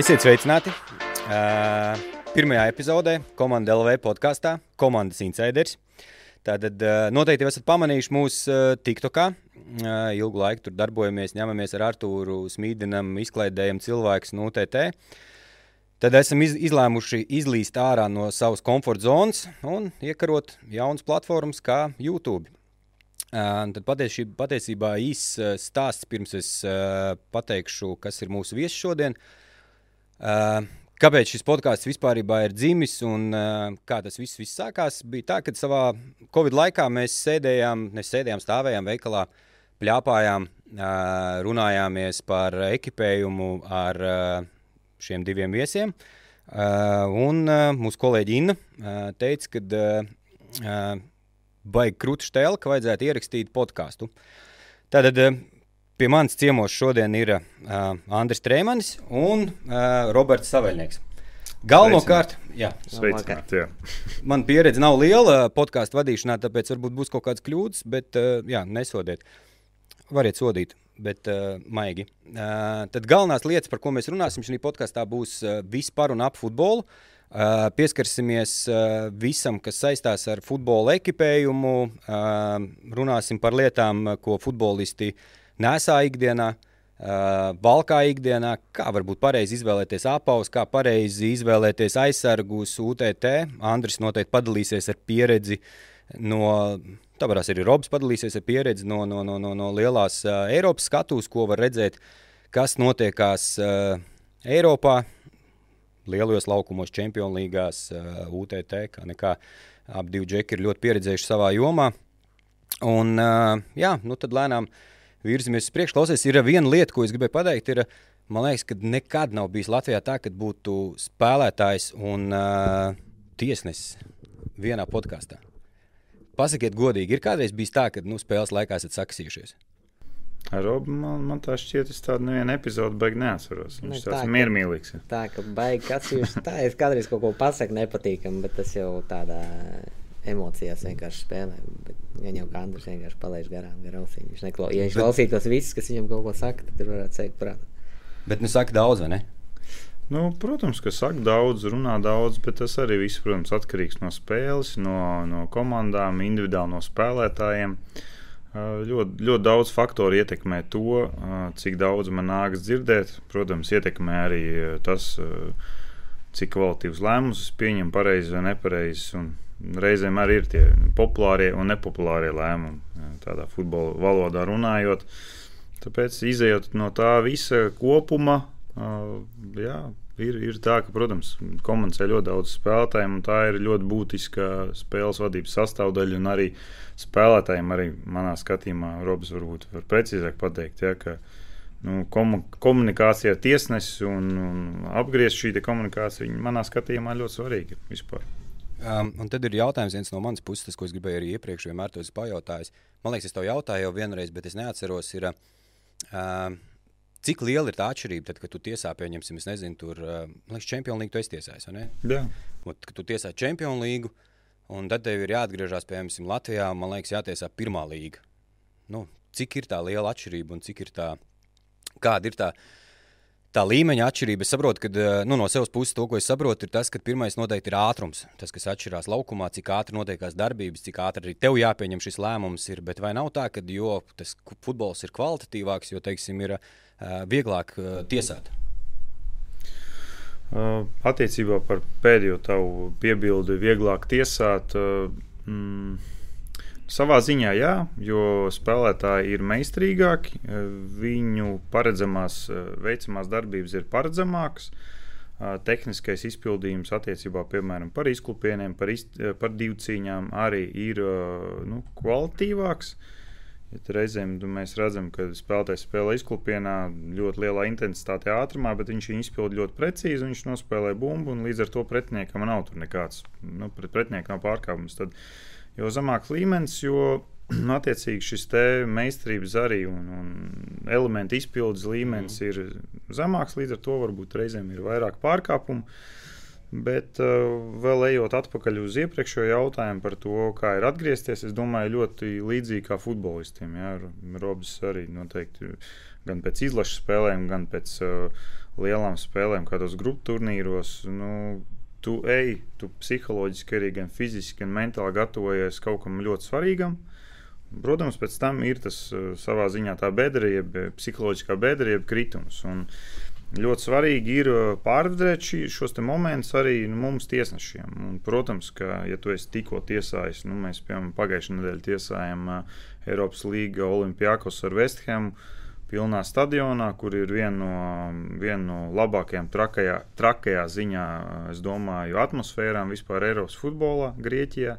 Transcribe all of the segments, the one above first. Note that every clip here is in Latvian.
Esiet sveicināti! Uh, pirmajā epizodē Komanda LV podkāstā Komandas Insiders. Tātad uh, noteikti esat pamanījuši mūsu uh, TikTokā. Ilgu laiku tur darbojamies, ņemamies ar Artūru Smīdinam, izklaidējam cilvēkus no UTT. Tad esam iz, izlēmuši izlīst ārā no savas komforta zonas un iekarot jaunas platformas kā YouTube. Tad patiesībā, patiesībā īsts stāsts pirms es uh, pateikšu, kas ir mūsu viesis šodien. Uh, Kāpēc šis podkāsts vispār ir dzimis un uh, kā tas viss, viss sākās? Bija tā, ka savā Covid laikā mēs sēdējām, mēs sēdējām, stāvējām veikalā, plāpājām, runājāmies par ekipējumu ar šiem diviem viesiem. Un mūsu kolēģi Inna teica, ka baigi krūtis tēlā, ka vajadzētu ierakstīt podkāstu. Tātad uh, Pie manis ciemos šodien ir uh, Andris Trēmanis un uh, Roberts Saveļnieks. Galvenokārt, jā. Sveicināt, jā. Man pieredze nav liela podkāstu vadīšanā, tāpēc varbūt būs kaut kādas kļūdas, bet uh, jā, nesodiet. Variet sodīt, bet uh, maigi. Uh, tad galvenās lietas, par ko mēs runāsim šajā podkāstā, būs uh, vispār un ap futbolu. Uh, pieskarsimies visam, kas saistās ar futbola ekipējumu, runāsim par lietām, ko futbolisti nesā ikdienā. Valkā ikdienā, kā varbūt pareizi izvēlēties apavus, kā pareizi izvēlēties aizsargus, UTT. Andris noteikti padalīsies ar pieredzi no, tāpēc arī Robs padalīsies ar pieredzi no, no, no, no, no lielās Eiropas skatuves, ko var redzēt, kas notiekās Eiropā, lielajos laukumos, Champions līgās, uh, UTT, kā nekā. Abi divi džeki ir ļoti pieredzējuši savā jomā. Un, uh, jā, nu tad lēnām virzamies uz priekšu. Klausies, ir viena lieta, ko es gribēju pateikt. Ir, man liekas, ka nekad nav bijis Latvijā tā, ka būtu spēlētājs un uh, tiesnesis vienā podkāstā. Pasakiet, godīgi, ir kādreiz bijis tā, ka nu, spēles laikā esat sakasījušies. Ar Robu man, man tā šķiet, es tādu nevienu epizodi baigi neatceros. Viņš ne, tāds miermīlīgs. Tā, ka baigi kāds jūs tā, es kādreiz kaut ko pasaku nepatīkam, bet tas jau tādā emocijās vienkārši spēlē. Bet Gan jau kā Andris vienkārši palaiž garām, garām ausīm. Viņš neklo, ja viņš bet... klausītos visus, kas viņam kaut ko saka, tad tur varētu teikt, prātā. Bet nu saka daudz, vai ne? Nu, protams, ka saka daudz, runā daudz, bet tas arī viss, protams, atkarīgs no spēles, no, no komandām, individuāli no spēlētājiem. Ļoti, ļoti daudz faktoru ietekmē to, cik daudz man nākas dzirdēt. Protams, ietekmē arī tas, cik kvalitīvs lēmums es pieņemu, pareizi vai nepareizi reizēm arī ir tie populārie un nepopulārie lēmumi, tādā futbola valodā runājot. Tāpēc, izējot no tā visa kopuma, jā, ir, ir tā, ka, protams, komandas ir ļoti daudz spēlētāju, un tā ir ļoti būtiska spēles vadības sastāvdaļa. Arī spēlētājiem, arī manā skatījumā, Robs varbūt var precīzāk pateikt, ja, ka nu, komu, komunikācija ar tiesnesi un, un apgriezt šī komunikācija, manā skatījumā, ļoti svarīga vispār. Um, un tad ir jautājums viens no manas puses, tas, ko es gribēju arī iepriekš vienmēr to pajautāt. Man liekas, es to jautāju jau vienreiz, bet es neatceros, ir, uh, cik liela ir tā atšķirība, tad, kad tu tiesā, pieņemsim, es nezinu, tur, uh, man liekas, Champions League tu esi tiesājis, vai ne? Jā. Un, kad tu tiesā Champions League, un tad tev ir jāatgriežas, piemēram, Latvijā, man liekas, jātiesā pirmā līga. Nu, cik ir tā liela atšķirība un cik ir tā, kāda ir tā? tā līmeņa atšķirība. Es saprotu, ka eh, nu, no savas puses to, ko es saprotu, ir tas, ka pirmais noteikti ir ātrums. Tas, kas atšķirās laukumā, cik ātri notiekās darbības, cik ātri arī tev jāpieņem šis lēmums. Ir. Bet vai nav tā, ka jo tas futbols ir kvalitatīvāks, jo teiksim, ir uh, vieglāk uh, tiesāt? Uh, attiecībā par pēdējo tavu piebildi, vieglāk tiesāt. Uh, mm, Savā ziņā, jā, jo spēlētāji ir meistarīgāki, viņu paredzamās, veicamās darbības ir paredzamākas. Tehniskais izpildījums attiecībā piemēram par izklupieniem, par, iz, par divcīņām arī ir nu, kvalitīvāks. Ja reizēm nu, mēs redzam, ka spēlētājs spēlē izklupienā ļoti lielā intensitātē, ātrumā, bet viņš viņu izpildīja ļoti precīzi. Viņš nospēlē bumbu, un līdz ar to pretiniekam nav nekāds nu, pret pretinieku nav pārkāpums. Tad, jo zemāks līmenis, jo attiecīgi šis meistarības arī un, un elementu izpildes līmenis mm. ir zemāks. Līdz ar to varbūt reizēm ir vairāk pārkāpumu. Bet uh, vēl ejot atpakaļ uz iepriekšējo jautājumu par to, kā ir atgriezties, es domāju, ļoti līdzīgi kā futbolistiem. Jā, Robs arī noteikti gan pēc izlases spēlēm, gan pēc uh, lielām spēlēm, kādos grupu turnīros. Nu, tu ej, tu psiholoģiski, arī gan fiziski, gan mentāli gatavojies kaut kam ļoti svarīgam. Protams, pēc tam ir tas uh, savā ziņā tā bedra, jeb psiholoģiskā bedra, jeb kritums. Un, uh, Ļoti svarīgi ir uh, pārvarēt šos momentus arī nu, mums, tiesnešiem. Un, protams, ka, ja tu esi tikko tiesājis, nu, mēs piemēram pagājušajā nedēļā tiesājām uh, Eiropas Līga Olimpijākos ar Vesthemu pilnā stadionā, kur ir viena no, vien no labākajām trakajā, trakajā ziņā, uh, es domāju, atmosfērām vispār Eiropas futbolā, Grieķijā.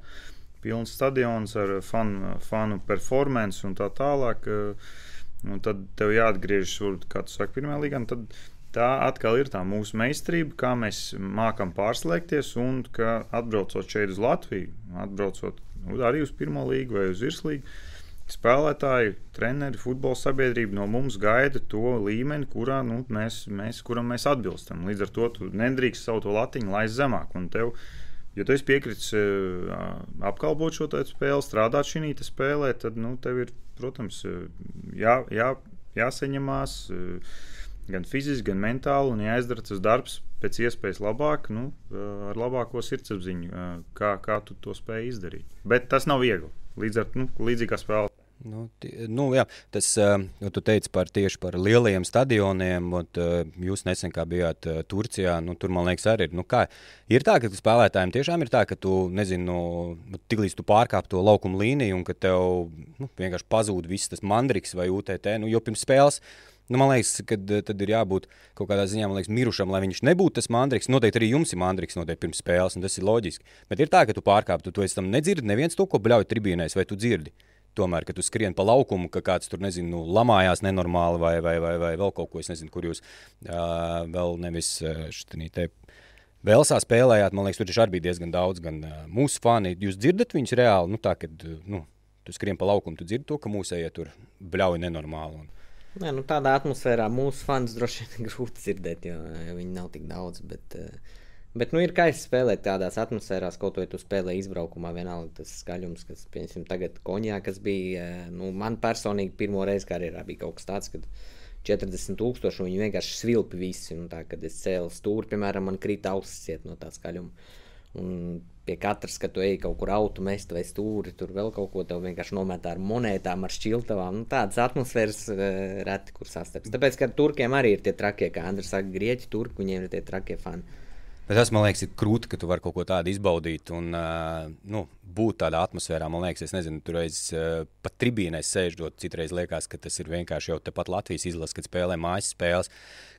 Pilns stadions ar fanu, fanu performance un tā tālāk. Un tad tev jāatgriežas, kā tu saki, pirmā līgā. Tad tā atkal ir tā mūsu meistarība, kā mēs mākam pārslēgties un ka atbraucot šeit uz Latviju, atbraucot arī uz pirmo līgu vai uz virslīgu. Spēlētāji, treneri, futbola sabiedrība no mums gaida to līmeni, kurā, nu, mēs, mēs, kuram mēs atbilstam. Līdz ar to tu nedrīkst savu to latiņu laist zemāk. Tev, ja tu piekritis apkalpot šo spēli, strādāt šī spēlē, tad nu, tev ir, protams, jā, jā, jāsaņemās gan fiziski, gan mentāli, un jāizdara tas darbs pēc iespējas labāk, nu, ar labāko sirdsapziņu, kā, kā tu to spēj izdarīt. Bet tas nav viegli. Līdz ar nu, līdzīgā spēlē. Nu, nu, jā, tas, uh, tu teici par tieši par lielajiem stadioniem, un jūs nesen bijāt Turcijā, nu, tur man liekas arī, nu, kā, ir tā, ka spēlētājiem tiešām ir tā, ka tu, nezinu, nu, tiklīdz tu pārkāp to laukuma līniju, un ka tev nu, vienkārši pazūd viss tas mandriks vai UTT, nu, jo pirms spēles Nu, man liekas, ka eh, tad ir jābūt kaut kādā ziņā liekas, mirušam, lai viņš nebūtu tas mandriks. Noteikti arī jums ir mandriks noteikti pirms spēles, un tas ir loģiski. Bet ir tā, ka tu pārkāpj, tu, tu tam nedzirdi neviens to, ko bļauj tribīnēs, vai tu dzirdi. Tomēr, kad tu skrien pa laukumu, ka kāds tur, nezinu, nu, lamājās nenormāli vai, vai, vai, vai vēl kaut ko, es nezinu, kur jūs uh, vēl nevis šitā te. Velsā spēlējāt, man liekas, tur arī bija diezgan daudz gan uh, mūsu fani. Jūs dzirdat viņus reāli, nu tā, kad nu, tu skrien pa laukumu, tu dzirdi to, ka mūsējie tur bļauj nenormāli. Un, Nē, nu, tādā atmosfērā mūsu fans droši vien grūti dzirdēt, jo viņi nav tik daudz. Bet, eh, bet nu, ir kaifi spēlēt tādās atmosfērās, kaut ko tu spēlē izbraukumā. Vienalga tas skaļums, kas, piemēram, tagad konjā, kas bija, eh, nu, man personīgi pirmo reizi karjerā bija kaut kas tāds, kad 40 tūkstoši, viņi vienkārši svilpi visi. Un tā, kad es cēlu stūri, piemēram, man krīt ausis no tā skaļuma. Un pie katras, kad tu ej kaut kur auto mest vai stūri, tur vēl kaut ko tev vienkārši nometā ar monētām, ar šķiltavām. Nu, tādas atmosfēras uh, reti, kur sastaps. Tāpēc, ka turkiem arī ir tie trakie, kā Andris saka, grieķi, turki, viņiem ir tie trakie fani. Bet tas man liekas, ir krūti, ka tu vari kaut ko tādu izbaudīt un uh, nu, būt tādā atmosfērā. Man liekas, es nezinu, tur reiz uh, pat tribīnēs sēžot. Citreiz liekas, ka tas ir vienkārši jau tepat Latvijas izlases, kad spēlē mājas spēles,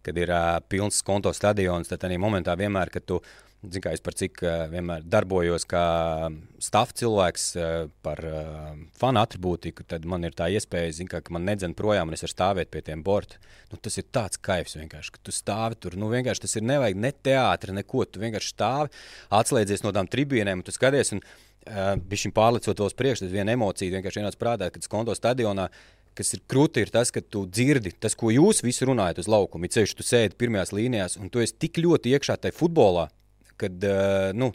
kad ir uh, pilns konto stadions. Tad arī momentā vienmēr, kad tu esi Zinu, es par cik uh, vienmēr darbojos kā stāvs cilvēks uh, par uh, fanu attribūtiku, tad man ir tā iespēja, zin, kā, ka man nedzen projām, un es varu stāvēt pie tiem borta. Nu, tas ir tāds kaifs vienkārši, ka tu stāvi tur. Nu, vienkārši tas ir nevajag ne teātris, neko. Tu vienkārši stāvi, atslēdzies no tām tribīnēm, un tu skaties, un uh, bija pārlecot tos priekšā, tas viena emocija vienkārši ienāca prātā, kad skonto stadionā kas ir krūti, ir tas, ka tu dzirdi tas, ko jūs visi runājat uz laukuma. Ceļš, tu sēdi pirmajās līnijās, un tu esi tik ļoti iekšā tajā futbolā, kad uh, nu,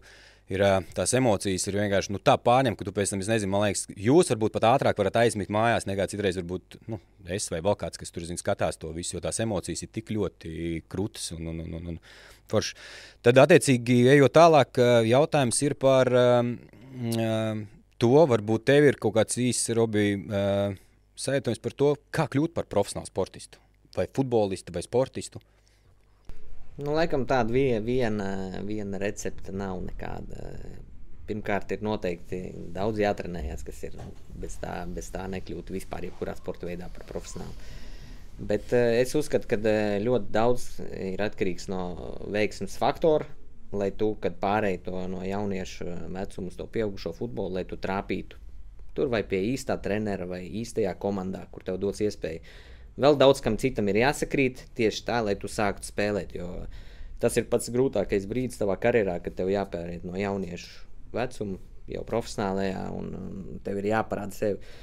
ir uh, tās emocijas, ir vienkārši nu, tā pārņem, ka tu pēc tam, es nezinu, man liekas, jūs varbūt pat ātrāk varat aizmigt mājās, nekā citreiz varbūt nu, es vai vēl kāds, kas tur zin, skatās to visu, jo tās emocijas ir tik ļoti krūtas un, un, un, un foršas. Tad, attiecīgi, ejot tālāk, jautājums ir par uh, to, varbūt tev ir kaut kāds īsts, Robi, uh, sajūtājums par to, kā kļūt par profesionālu sportistu vai futbolistu vai sportistu. Nu, laikam tāda viena, viena, viena recepte nav nekāda. Pirmkārt, ir noteikti daudz jātrenējas, kas ir bez tā, bez tā nekļūt vispār, jebkurā sporta veidā par profesionālu. Bet uh, es uzskatu, ka uh, ļoti daudz ir atkarīgs no veiksmes faktora, lai tu, kad pārēji to no jauniešu vecuma uz to pieaugušo futbolu, lai tu trāpītu tur vai pie īstā trenera vai īstajā komandā, kur tev dos iespēju Vēl daudz kam citam ir jāsakrīt tieši tā, lai tu sāktu spēlēt. Jo tas ir pats grūtākais brīdis tavā karjerā, kad tev jāpāriet no jauniešu vecuma, jau profesionālajā, un, un tev ir jāparāda sevi.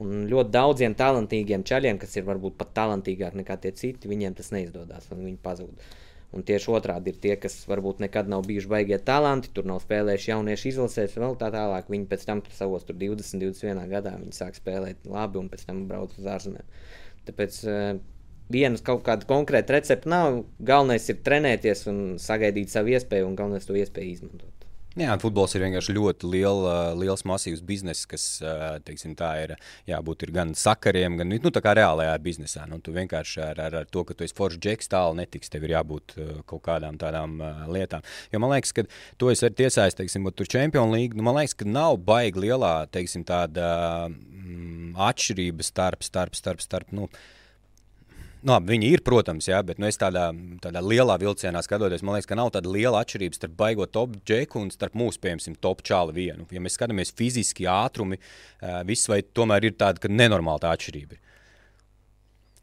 Un ļoti daudziem talantīgiem ceļiem, kas ir varbūt pat talantīgāki nekā tie citi, viņiem tas neizdodas, un viņi pazūd. Un tieši otrādi ir tie, kas varbūt nekad nav bijuši baigie talanti, tur nav spēlējuši jauniešu izlasēs, vēl tā tālāk. Viņi pēc tam savos 20, 21 gadā sāk spēlēt labi un pēc tam brauc uz ārzemēm. Tāpēc uh, vienas kaut kāda konkrēta recepte nav. Galvenais ir trenēties un sagaidīt savu iespēju, un galvenais to iespēju izmantot. Jā, futbols ir vienkārši ļoti liela, liels, masīvs bizness, kas teiksim, ir jābūt ir gan sakariem, gan nu, reālajā biznesā. Nu, tu vienkārši ar, ar, ar to, ka tu esi foršs džeks, tālu netiks. Tev ir jābūt kaut kādām tādām lietām. Jo man liekas, ka tu esi tiesājis, teiksim, tur Champions League. Nu, man liekas, ka nav baigi lielā teiksim, tāda, mm, atšķirība starp, starp, starp, starp nu, Nu, labi, viņi ir, protams, jā, bet nu, es tādā, tādā lielā vilcienā skatoties, man liekas, ka nav tāda liela atšķirība starp baigo top džeku un starp mūsu, piemēram, top čālu vienu. Ja mēs skatāmies fiziski, ātrumi, viss vai tomēr ir tāda nenormāla tā atšķirība.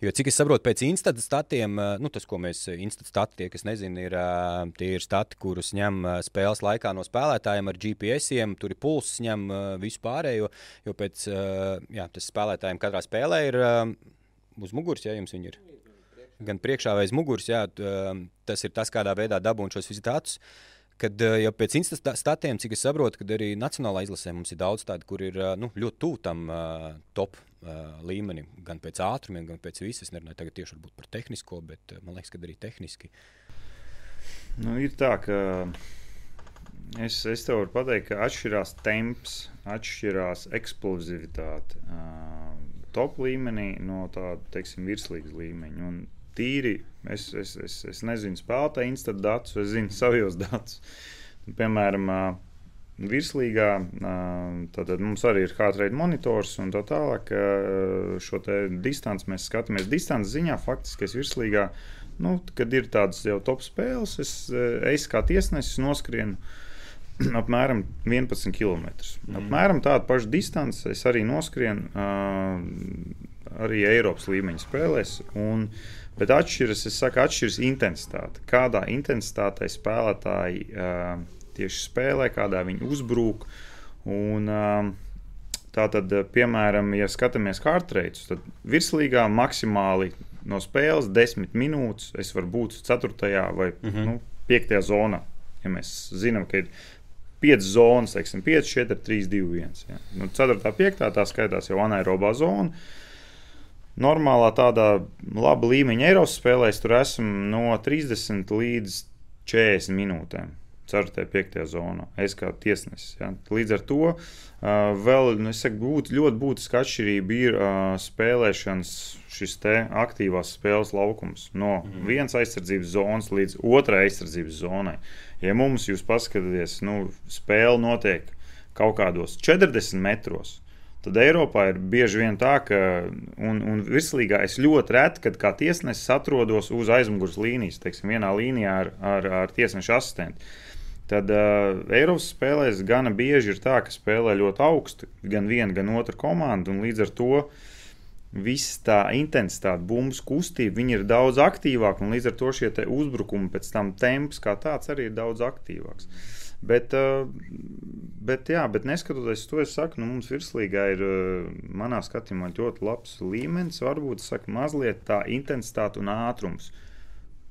Jo, cik es saprotu, pēc institūta statiem, nu, tas, ko mēs institūta stati, tie, kas nezina, ir, tie ir stati, kurus ņem spēles laikā no spēlētājiem ar GPS, tur ir pulss, ņem visu pārējo. Jo pēc jā, tas spēlētājiem katrā spēlē ir uz muguras, ja jums viņi ir. Gan priekšā vai aiz muguras, jā, tas ir tas, kādā veidā dabūt šos vizitātus. Kad jau pēc statiem, cik es saprotu, kad arī nacionālā izlasē mums ir daudz tādu, kur ir nu, ļoti tuvu tam uh, top līmenim, gan pēc ātrumiem, gan pēc visas. Es nerunāju tagad tieši par tehnisko, bet man liekas, ka arī tehniski. Nu, ir tā, ka es, es tev varu pateikt, ka atšķirās temps, atšķirās eksplozivitāte. Uh, top līmenī no tāda, teiksim, virslīgas līmeņa. Un tīri, es, es, es, es nezinu spēlētāju institūta datus, es zinu savus datus. Piemēram, virslīgā tad mums arī ir heart monitors un tā tālāk. Šo distanci mēs skatāmies distances ziņā. Faktiski es virslīgā, nu, kad ir tādas jau top spēles, es, es kā tiesnesis noskrienu apmēram 11 km. Mm. Apmēram tādu pašu distanci es arī noskrienu uh, arī Eiropas līmeņa spēlēs. Un, bet atšķiras, es saku, atšķiras intensitāte. Kādā intensitātē spēlētāji uh, tieši spēlē, kādā viņi uzbrūk. Un, uh, Tātad, piemēram, ja skatāmies kārtreitus, tad virslīgā maksimāli no spēles 10 minūtes es varu būt 4. vai mm -hmm. nu, 5. zonā. Ja mēs zinām, ka ir piecas zonas, teiksim, 5, 4, 3, 2, 1. Ja. Nu, 4, 5, tā skaitās jau anaerobā zona. Normālā tādā laba līmeņa Eiropas spēlēs tur esam no 30 līdz 40 minūtēm. 4. un 5. zonā. Es kā tiesnesis. Ja. Līdz ar to uh, vēl nu, saku, būt, ļoti būtiska atšķirība ir uh, spēlēšanas šis aktīvās spēles laukums no mm. vienas aizsardzības zonas līdz otrai aizsardzības zonai. Ja mums, jūs paskatieties, nu, spēle notiek kaut kādos 40 metros, tad Eiropā ir bieži vien tā, ka, un, un virslīgā es ļoti reti, kad kā tiesnesis atrodos uz aizmugures līnijas, teiksim, vienā līnijā ar, ar, ar tiesneša asistentu. Tad uh, Eiropas spēlēs gana bieži ir tā, ka spēlē ļoti augstu gan viena, gan otra komanda, līdz ar to uh, viss tā intensitāte, bumbas kustība, viņi ir daudz aktīvāki, līdz ar to šie uzbrukumi pēc tam temps kā tāds arī ir daudz aktīvāks. Bet, uh, bet, jā, bet neskatoties to, es saku, nu, mums virslīgā ir, uh, manā skatījumā, ļoti labs līmenis. Varbūt saku, mazliet tā intensitāte un ātrums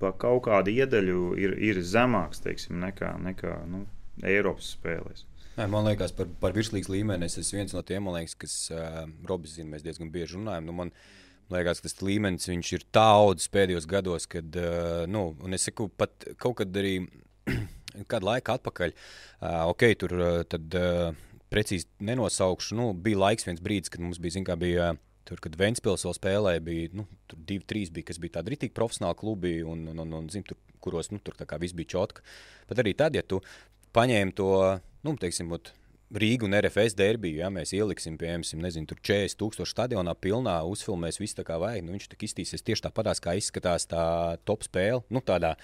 pa kaut kādu iedaļu ir, ir zemāks teiksim, nekā, nekā nu, Eiropas spēlēs. Man liekas, par, par virslīgas līmeni es esmu viens no tiem, liekas, kas uh, Robis zina, mēs diezgan bieži runājam. Nu, man, liekas, tas līmenis ir tāds pēdējos gados, kad, uh, nu, un es saku, pat kaut kad arī kādu laiku atpakaļ, uh, ok, tur uh, tad uh, precīzi nenosaukšu. Nu, bija laiks, viens brīdis, kad mums bija, zin, kā bija. Tur, kad Vēnspils vēl spēlēja, bija nu, divi, trīs, bija, kas bija tādi rītīgi profesionāli klubi, un, un, un, un zin, tur, kuros nu, tur viss bija čotka. Bet arī tad, ja tu paņēmi to nu, teiksim, Rīga un RFS derbiju, ja mēs ieliksim, piemēram, nezinu, 40 tūkstošu stadionā pilnā, uzfilmēs visu tā kā vajag. Nu, viņš tā iztīsies tieši tāpatās, kā izskatās tā top spēle. Nu, tādā.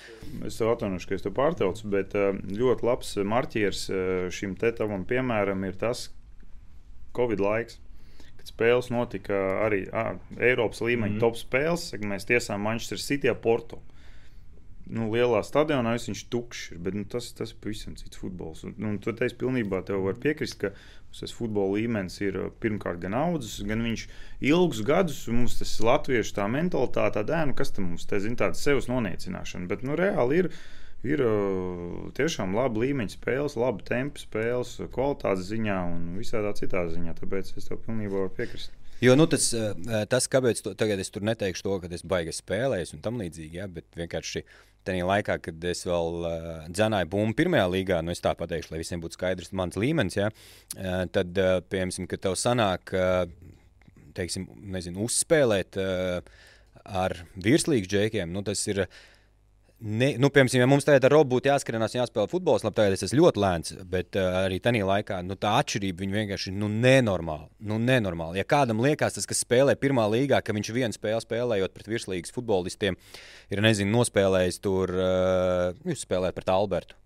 Es tev atvainošu, ka es tev pārtraucu, bet eh, ļoti labs marķieris eh, šim te tavam piemēram ir tas Covid laiks. Kad spēles notika arī à, Eiropas līmeņa mm top spēles, mēs tiesām Manchester City, Porto. nu, lielā stadionā viņš ir tukšs, bet nu, tas, tas ir pavisam cits futbols. Un, nu, tu teici, pilnībā tev var piekrist, ka tas futbola līmenis ir pirmkārt gan audzis, gan viņš ilgus gadus, un mums tas latviešu tā mentalitāte, tā dēna, kas tam mums te zina, tāda sevis noniecināšana. Bet nu, reāli ir. Ir uh, tiešām laba līmeņa spēles, laba tempa spēles, kvalitātes ziņā un visādā citā ziņā. Tāpēc es tev pilnībā piekrist. Jo nu, tas, tas, kāpēc to, tagad es tur neteikšu to, ka es baigi spēlēju un tam līdzīgi, ja, bet vienkārši tajā laikā, kad es vēl uh, dzenāju bumbu pirmajā līgā, nu es tā pateikšu, lai visiem būtu skaidrs mans līmenis, ja, uh, tad, uh, piemēram, kad tev sanāk, uh, teiksim, nezinu, uzspēlēt uh, ar virslīgas džekiem, nu tas ir. Uh, Ne, nu, piemēram, ja mums tagad ar robu būtu jāskatās, jāspēlē futbols, labi, tagad es esmu ļoti lēns, bet uh, arī tajā laikā nu, tā atšķirība vienkārši ir nu, nenormāla. Nu, nenormāla. Ja kādam liekas, tas, kas spēlē pirmā līgā, ka viņš vienu spēli spēlējot pret virslīgas futbolistiem, ir nezinu, nospēlējis tur, uh, jūs spēlējat pret Albertu.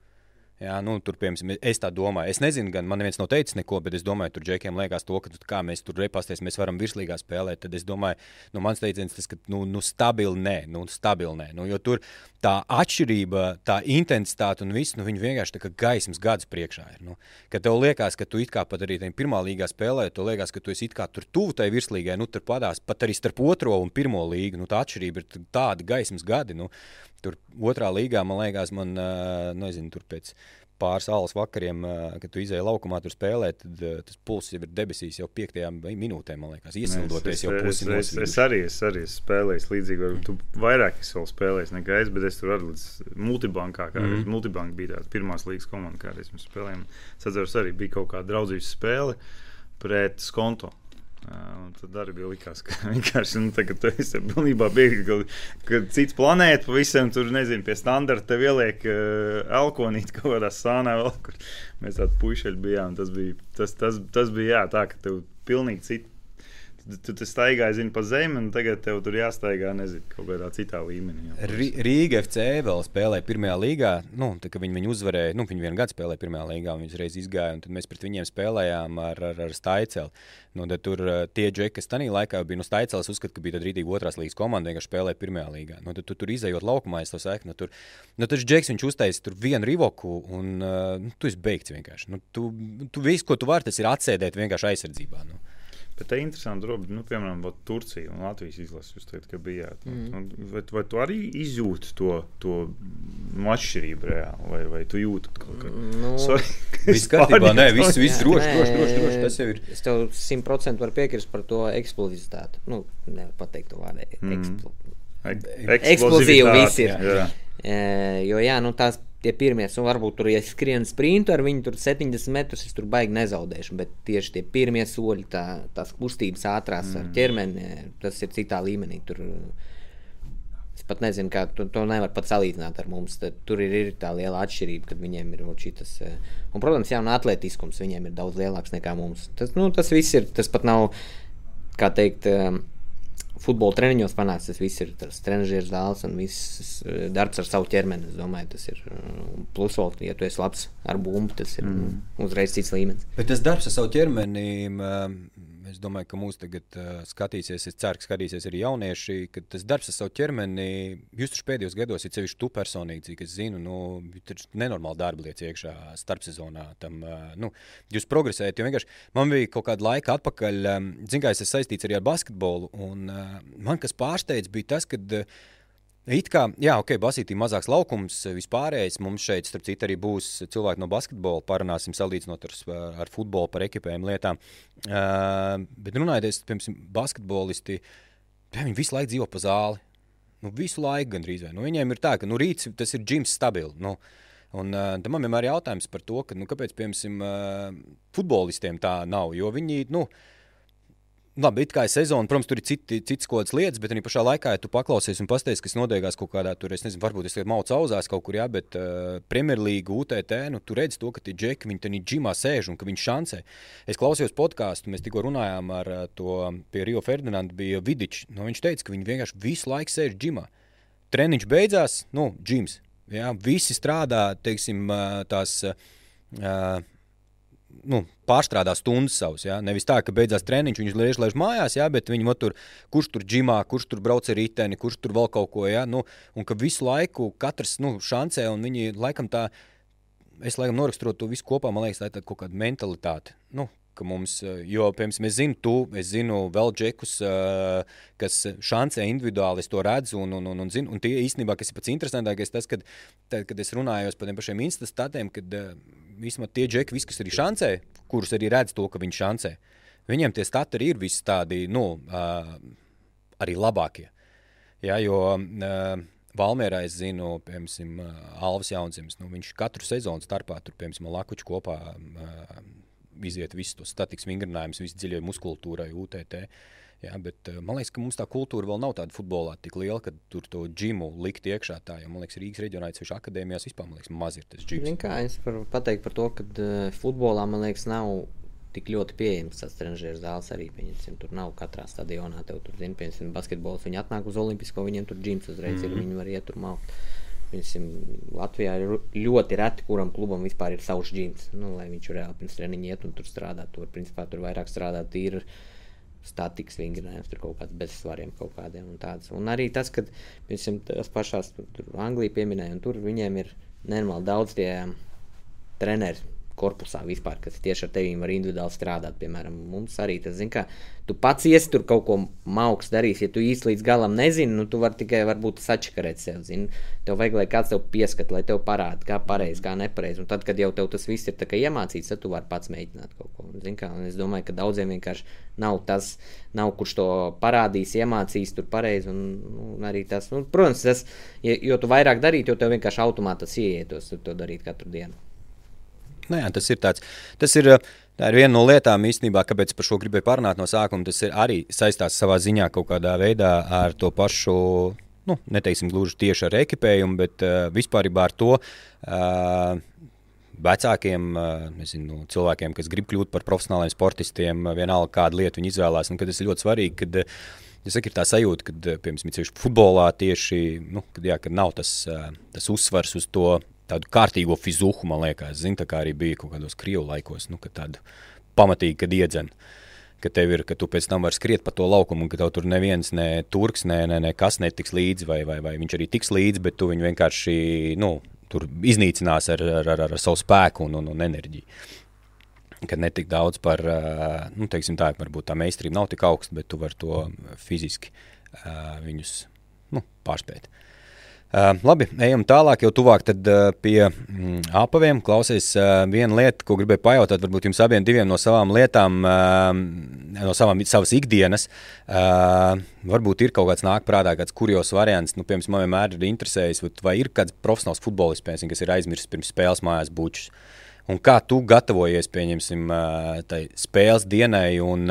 Jā, nu, tur, piemēram, es tā domāju. Es nezinu, gan man neviens nav teicis neko, bet es domāju, tur džekiem liekas, to, ka kā mēs tur repasties, mēs varam virslīgā spēlēt. Tad es domāju, nu, mans teiciens tas, ka nu, nu, stabili nē, nu, stabili nē. Nu, jo tur tā atšķirība, tā intensitāte un viss, nu, viņi vienkārši tā kā gaismas gadus priekšā ir. Nu, kad tev liekas, ka tu it kā pat arī tajā pirmā līgā spēlē, tev liekas, ka tu esi it kā tur tuvu tai virslīgai, nu, tur padās pat arī starp otro un pirmo līgu. Nu, tā atšķirība ir tāda gaismas gadi. Nu, Tur otrā līgā, man liekas, man nezinu, tur pēc pāris alas vakariem, kad tu izēji laukumā, tur spēlē, tad tas pulss jau ir debesīs jau piektajā minūtē, man liekas, iesildoties jau pusi no es, es, arī, es arī spēlēju līdzīgi, tu vairāk es vēl spēlēju nekā es, bet es tur arī līdz multibankā, kā mm multibanka bija tāds pirmās līgas komanda, kā. Es atceros, arī bija kaut kāda draudzības spēle pret Skonto. Un tad arī bija likās, ka vienkārši nu, tagad tu esi pilnībā bieži, ka, ka cits planēta pavisam tur, nezinu, pie standarta tev ieliek uh, elkonīt kaut kādā sānā vēl, kur mēs tādi puišeļi bijām. Tas bija, tas, tas, tas bija jā, tā, ka tev pilnīgi cita tu, tu staigāji zini, pa zemi, un tagad tev tur jāstaigā nezinu, kaut kādā citā līmenī. Jā, Rīga FC vēl spēlēja pirmajā līgā. Nu, tā, viņi viņu uzvarēja, nu, viņi vienu gadu spēlēja pirmajā līgā, un viņi uzreiz izgāja, un tad mēs pret viņiem spēlējām ar, ar, ar Staicelu. Nu, tur uh, tie džeki, kas tajā laikā bija nu, Staicels, uzskata, ka bija rītīgi otrās līgas komanda, vienkārši spēlēja pirmajā līgā. Nu, tad tu tur izējot laukumā, es to saku, nu, tur, nu, tas džeks viņš uztaisīja tur vienu rivoku, un uh, nu, tu esi beigts vienkārši. Nu, tu, tu viss, ko tu vari, tas ir atsēdēt vienkārši aizsardzībā. Nu. Bet tā ir interesanti, robeža, nu, piemēram, Turcija un Latvijas izlase. Jūs teicat, ka bijāt. Mm. Vai, vai tu arī izjūti to, to nu, atšķirību reāli, vai, vai tu jūti kaut ko tādu? Nu, viss kārtībā, nē, viss, viss droši, droši, droši, droši, tas jau ir. Es tev simtprocentīgi varu piekrist par to eksplozivitāti. Nu, nevar pateikt to vārdu. Eksplo... Mm. Eksplozīvi viss ir. Jā. E, jo, jā, nu, tās tie pirmie, un varbūt tur, ja es skrienu sprintu ar viņu, tur 70 metrus, es tur baigi nezaudēšu. Bet tieši tie pirmie soļi, tā, tās kustības ātrās mm. ar ķermeni, tas ir citā līmenī. Tur, es pat nezinu, kā to, to nevar pat salīdzināt ar mums. Tad, tur ir, ir tā liela atšķirība, kad viņiem ir šis. Un, protams, jau no atletiskums viņiem ir daudz lielāks nekā mums. Tas, nu, tas viss ir, tas pat nav, kā teikt, um, futbola treniņos panāks. Tas viss ir tas trenižera zāles un viss eh, darbs ar savu ķermeni. Es domāju, tas ir eh, plus vēl, ja tu esi labs ar bumbu, tas ir mm. uzreiz cits līmenis. Bet tas darbs ar savu ķermeni. Es domāju, ka mūsu tagad uh, skatīsies, es ceru, ka skatīsies arī jaunieši, ka tas darbs ar savu ķermeni, jūs taču pēdējos gados, ir sevišķi tu personīgi, cik es zinu, nu, tur nenormāli darba lietas iekšā starpsezonā. Tam, uh, nu, jūs progresējat, jo vienkārši man bija kaut kāda laika atpakaļ, um, zinu, kā es esmu saistīts arī ar basketbolu, un uh, man kas pārsteidz bija tas, ka uh, It kā, jā, ok, basītī mazāks laukums, vispārējais. Mums šeit, starp citu, arī būs cilvēki no basketbola. Parunāsim, salīdzinot ar, ar futbolu, par ekipējumu lietām. Uh, bet runājot, piemēram, basketbolisti, viņi visu laiku dzīvo pa zāli. Nu, visu laiku gandrīz. Nu, viņiem ir tā, ka nu, rīts tas ir džims stabils. Nu, Un, uh, man vienmēr ir jautājums par to, ka, nu, kāpēc, piemēram, uh, futbolistiem tā nav. Jo viņi, nu, uh, Labi, it kā ir sezona, protams, tur ir citi, citas kaut kādas lietas, bet arī pašā laikā, ja tu paklausies un pasties, kas notiekās kaut kādā tur, es nezinu, varbūt es maucu auzās kaut kur, jā, bet uh, Premjerlīga, UTT, nu, tu redz to, ka tie džeki, viņi tajā džimā sēž un ka viņi šancē. Es klausījos podkāstu, mēs tikko runājām ar uh, to pie Rio Ferdinanda, bija Vidičs. Nu, viņš teica, ka viņi vienkārši visu laiku sēž džimā. Treniņš beidzās, nu, džims. Jā, visi strādā, teiksim, uh, tās. Uh, nu, pārstrādā stundas savus. Ja? Nevis tā, ka beidzās treniņš, viņš lēž, lēž mājās, ja? bet viņi tur, kurš tur ģimā, kurš tur brauc ar riteni, kurš tur vēl kaut ko. Ja? Nu, un ka visu laiku katrs nu, šancē, un viņi laikam tā, es laikam noraksturot to visu kopā, man liekas, tā ir kaut kāda mentalitāte. Nu, ka mums, jo, piemēram, es zinu, tu, es zinu vēl džekus, kas šancē individuāli to redz, un, un, un, un, zinu, un tie īstenībā, kas ir pats interesantākais, tas, kad, tad, kad es runāju par tiem pašiem instatiem, kad vismaz tie džeki, vis, kas arī šancē, kurus arī redz to, ka viņi šancē, viņiem tie stati arī ir visi tādi, nu, uh, arī labākie. Ja, jo, uh, Valmērā es zinu, piemēram, Alvis Jaunzims. Nu, viņš katru sezonu starpā tur, piemēram, Lakuču kopā uh, iziet visus tos statikas vingrinājumus, visu dziļai muskultūrai, UTT. Jā, bet, uh, man liekas, ka mums tā kultūra vēl nav tāda futbolā tik liela, ka tur to džimu likt iekšā. Tā, jo, man liekas, Rīgas reģionā, ceļš akadēmijās vispār liekas, maz ir tas džims. Kā es varu pateikt par to, ka uh, futbolā, man liekas, nav tik ļoti pieejams tas trenižera zāles arī. Pieņemsim, tur nav katrā stadionā. Tev tur, zin, piemēram, basketbols, viņi atnāk uz Olimpisko, viņiem tur džims uzreiz mm -hmm. ir, viņi var iet tur maukt. Piemēram, Latvijā ir ļoti reti, kuram klubam vispār ir savs džims. Nu, lai viņš reāli pirms treniņa iet un tur strādāt. Tur, principā, tur vairāk strādāt ir statikas vingrinājums, tur kaut kāds bezsvariem kaut kādiem un tāds. Un arī tas, ka, piemēram, tās pašās, tur Anglija pieminēja, un tur viņiem ir nenormāli daudz tie treneri korpusā vispār, kas tieši ar tevi var individuāli strādāt. Piemēram, mums arī tas, zin, kā tu pats iesi tur kaut ko mauks darīs, ja tu īsti līdz galam nezini, nu tu vari tikai varbūt sačakarēt sev, zini. Tev vajag, lai kāds tev pieskat, lai tev parāda, kā pareizi, kā nepareizi. Un tad, kad jau tev tas viss ir iemācīts, tad tu vari pats mēģināt kaut ko. Zin, kā, un es domāju, ka daudziem vienkārši nav tas, nav kurš to parādīs, iemācīs tur pareizi. Un, un arī tas, nu, protams, tas, ja, jo tu vairāk darītu, jo tev vienkārši automātiski ieietos, to darīt katru dienu. Nu, jā, tas ir tāds. Tas ir, tā ir viena no lietām, īstenībā, kāpēc par šo gribēju parunāt no sākuma. Tas arī saistās savā ziņā kaut kādā veidā ar to pašu. Nu, neteiksim gluži tieši ar ekipējumu, bet uh, vispār ar to uh, vecākiem nezinu, cilvēkiem, kas grib kļūt par profesionāliem sportistiem, vienalga kādu lietu viņi izvēlās. Un, tas ir ļoti svarīgi, kad ja saka, ir tā sajūta, ka, piemēram, futbolā tieši nu, kad, jā, kad nav tas, tas uzsvars uz to tādu kārtīgo fizuhu, man liekas, zin, tā kā arī bija kaut kādos krievu laikos, nu, ka tādu pamatīgi, kad iedzen. Ka tev ir, ka tu pēc tam vari skriet pa to laukumu, un ka tev tur neviens, ne turks, ne, ne, ne kas netiks līdzi, vai, vai, vai viņš arī tiks līdzi, bet tu viņu vienkārši nu, iznīcinās ar, ar, ar, ar savu spēku un, un, un enerģiju. Kad netik daudz par, nu, teiksim tā, varbūt tā meistarība nav tik augsta, bet tu vari to fiziski viņus nu, pārspēt. Uh, Uh, labi, ejam tālāk, jau tuvāk tad, uh, pie mm, apaviem. Klausies, uh, viena lieta, ko gribēju pajautāt, varbūt jums abiem diviem no savām lietām, uh, no savām, savas ikdienas. Uh, varbūt ir kaut kāds nāk prātā, kāds kurjos variants. Nu, piemēram, man vienmēr ir interesējis, vai ir kāds profesionāls futbolists, piemēram, kas ir aizmirsis pirms spēles mājās bučus. Un kā tu gatavojies, pieņemsim, tai spēles dienai, un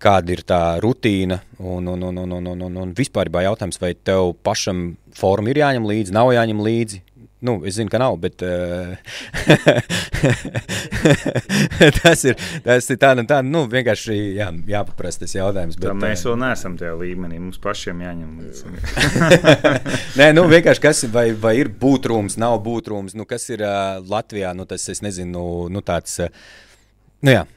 kāda ir tā rutīna, un, un, un, un, un, un, un vispār jautājums, vai tev pašam forma ir jāņem līdzi, nav jāņem līdzi, Nu, es zinu, ka nav, bet uh, tas ir, tas ir tāds, tā, nu, vienkārši jā, jāpaprasta tas jautājums. Bet, Tā mēs vēl neesam tajā līmenī. Mums pašiem jāņem līdzi. Nē, nu, vienkārši kas vai, vai ir būtrūms, nav būtrūms, nu, kas ir uh, Latvijā, nu, tas, es nezinu, nu, tāds, uh, nu, jā,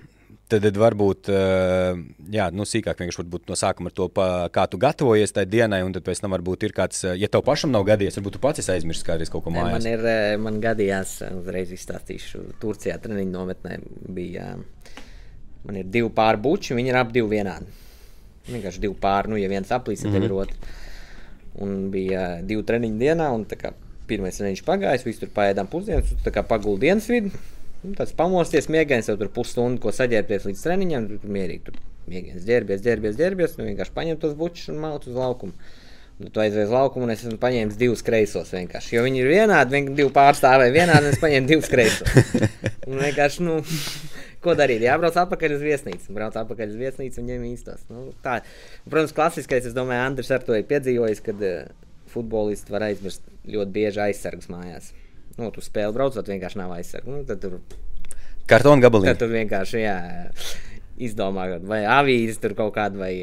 Tad, tad varbūt eh, jā, nu, sīkāk no sākuma ar to, pa, kā tu gatavojies tajā dienai, un tad pēc tam varbūt ir kāds, eh, ja tev pašam nav gadījies, varbūt tu pats esi aizmirsis kādreiz kaut ko mājās. Man, ir, eh, man gadījās, uzreiz izstāstīšu, Turcijā treniņu nometnē bija, man ir divi pāri buči, viņi ir ap divi vienādi. Vienkārši divi pāri, nu, ja viens aplīs, tad mm -hmm. ir otrs. Un bija divi treniņu dienā, un tā kā pirmais treniņš pagājis, visi tur paēdām pusdienas, tu tā kā paguldi dienas vidu Nu, tāds pamosties, miegains jau tur pusstundu, ko saģērbties līdz treniņam, tur mierīgi tur miegains, ģērbies, ģērbies, ģērbies, nu vienkārši paņem tos bučus un mauc uz laukumu. Nu, tu aizveiz laukumu, un es esmu paņēmis divus kreisos vienkārši. Jo viņi ir vienādi, viņi divi pārstāvēja vienādi, un es paņēmu divus kreisos. Un vienkārši, nu, ko darīt? Jābrauc atpakaļ uz viesnīcu. Brauc atpakaļ uz viesnīcu un ņem īstos. Nu, tā. Protams, klasiskais, es domāju, Andris ar to ir piedzīvojis, kad uh, futbolisti var aizmirst ļoti bieži aizsargus mājās. Nu, tu spēli braucot, vienkārši nav aizsargu. Nu, tad tur kartona gabaliņš. Tad tur vienkārši jā, izdomā, vai avīzes tur kaut kāda, vai,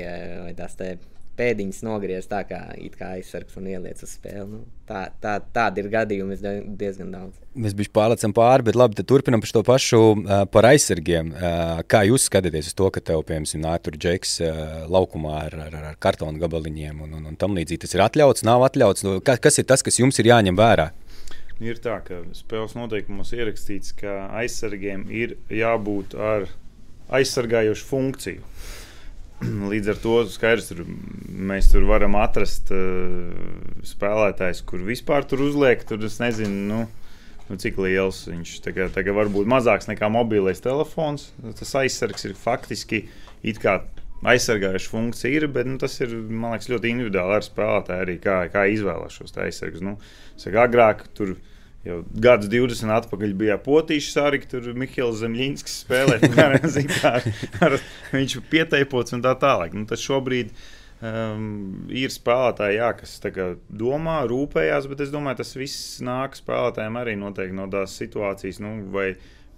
vai tās te pēdiņas nogriezt tā, kā, kā aizsargs un ieliec uz spēli. Nu, tā, tā, tādi ir gadījumi diezgan daudz. Mēs bijām pārlecam pāri, bet labi, turpinam par to pašu uh, par aizsargiem. Uh, kā jūs skatāties uz to, ka tev, piemēram, nāk tur džeks uh, laukumā ar, ar, ar kartonu gabaliņiem un, un, un tam līdzīgi? Tas ir atļauts, nav atļauts. Nu, kas, kas ir tas, kas jums ir jāņem vērā? Ir tā, ka spēles noteikumos ierakstīts, ka aizsargiem ir jābūt ar aizsargājošu funkciju. Līdz ar to skaidrs, tur, mēs tur varam atrast uh, spēlētājus, kur vispār tur uzliek. Tur es nezinu, nu, nu, cik liels viņš ir. Tagad varbūt mazāks nekā mobilais telefons. Tas aizsargs ir faktiski it kā aizsargājuša funkcija ir, bet nu, tas ir liekas, ļoti individuāli ar spēlētāju arī, kā, kā izvēlēties šos aizsargus. Nu, saka, agrāk tur Jau gadus 20 atpakaļ bija potīšs arī, tur Mihāls Zemļinskis spēlēja. viņš ir pieteipots un tā tālāk. Nu, tas šobrīd um, ir spēlētāji, jā, kas domā, rūpējās, bet es domāju, tas viss nāk spēlētājiem arī noteikti no tās situācijas. Nu,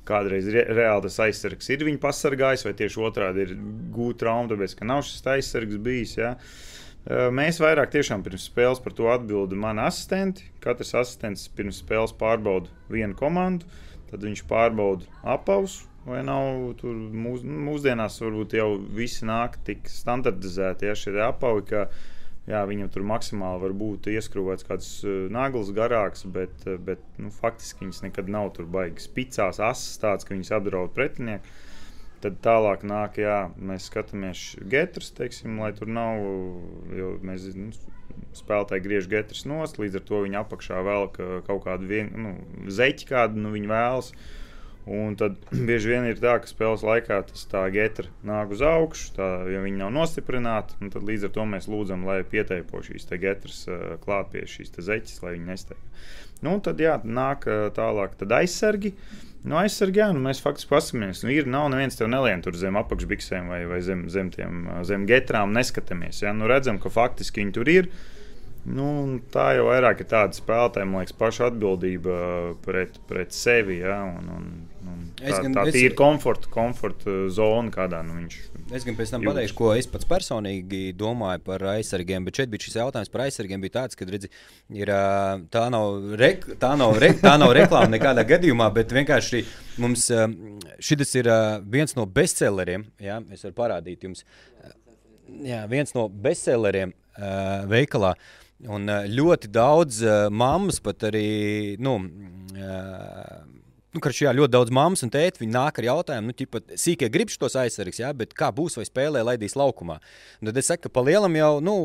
Kādreiz re, reāli tas aizsargs ir viņu pasargājis, vai tieši otrādi ir gūta trauma, tāpēc ka nav šis aizsargs bijis. Ja? Uh, Mēs vairāk tiešām pirms spēles par to atbildi mani asistenti. Katrs asistents pirms spēles pārbauda vienu komandu, tad viņš pārbauda apavus. Vai nav tur mūs, mūsdienās, varbūt jau visi nāk tik standartizēti, ja šie apavi, ka jā, viņam tur maksimāli var būt ieskrūvēts kāds nagls garāks, bet, bet nu, faktiski viņas nekad nav tur baigas spicās, asas tāds, ka viņas apdraud pretinieku. Tad tālāk nāk, jā, mēs skatāmies getrus, teiksim, lai tur nav, jo mēs nu, spēlētāji griež getrus nost, līdz ar to viņi apakšā vēl kaut kādu vien, nu, zeķi, kādu nu, viņi vēlas. Un tad bieži vien ir tā, ka spēles laikā tas tā getra nāk uz augšu, tā, ja viņi nav nostiprināti, tad līdz ar to mēs lūdzam, lai pieteipo šīs getras klāt pie šīs zeķes, lai viņi nesteigtu. Nu, tad jā, nāk tālāk aizsargi. Uh, Nu, aizsargā, nu, mēs faktiski paskatāmies. Nu, ir, nav neviens tev nelien tur zem apakšbiksēm vai, vai zem, zem, tiem, zem getrām, neskatāmies. Ja? Nu, redzam, ka faktiski viņi tur ir. Nu, tā jau vairāk ir tāda spēlētāja, man liekas, paša atbildība pret, pret sevi. Ja? Un, un, un tā, tā ir komforta, komforta zona, kādā nu, viņš Es gan pēc tam pateikšu, ko es pats personīgi domāju par aizsargiem. Bet šeit bija šis jautājums par aizsargiem. Bija tāds, ka redzi, ir, tā, nav rek, tā, nav re, tā nav reklāma nekādā gadījumā, bet vienkārši mums šis ir viens no bestselleriem. Jā, es varu parādīt jums. Jā, viens no bestselleriem veikalā. Un ļoti daudz mammas pat arī. Nu, nu, ka šajā ļoti daudz mammas un tēti nāk ar jautājumu, nu, ķipa, sīkie grib šos aizsargus, ja, bet kā būs vai spēlē, laidīs laukumā. Un tad es saku, ka pa lielam jau, nu,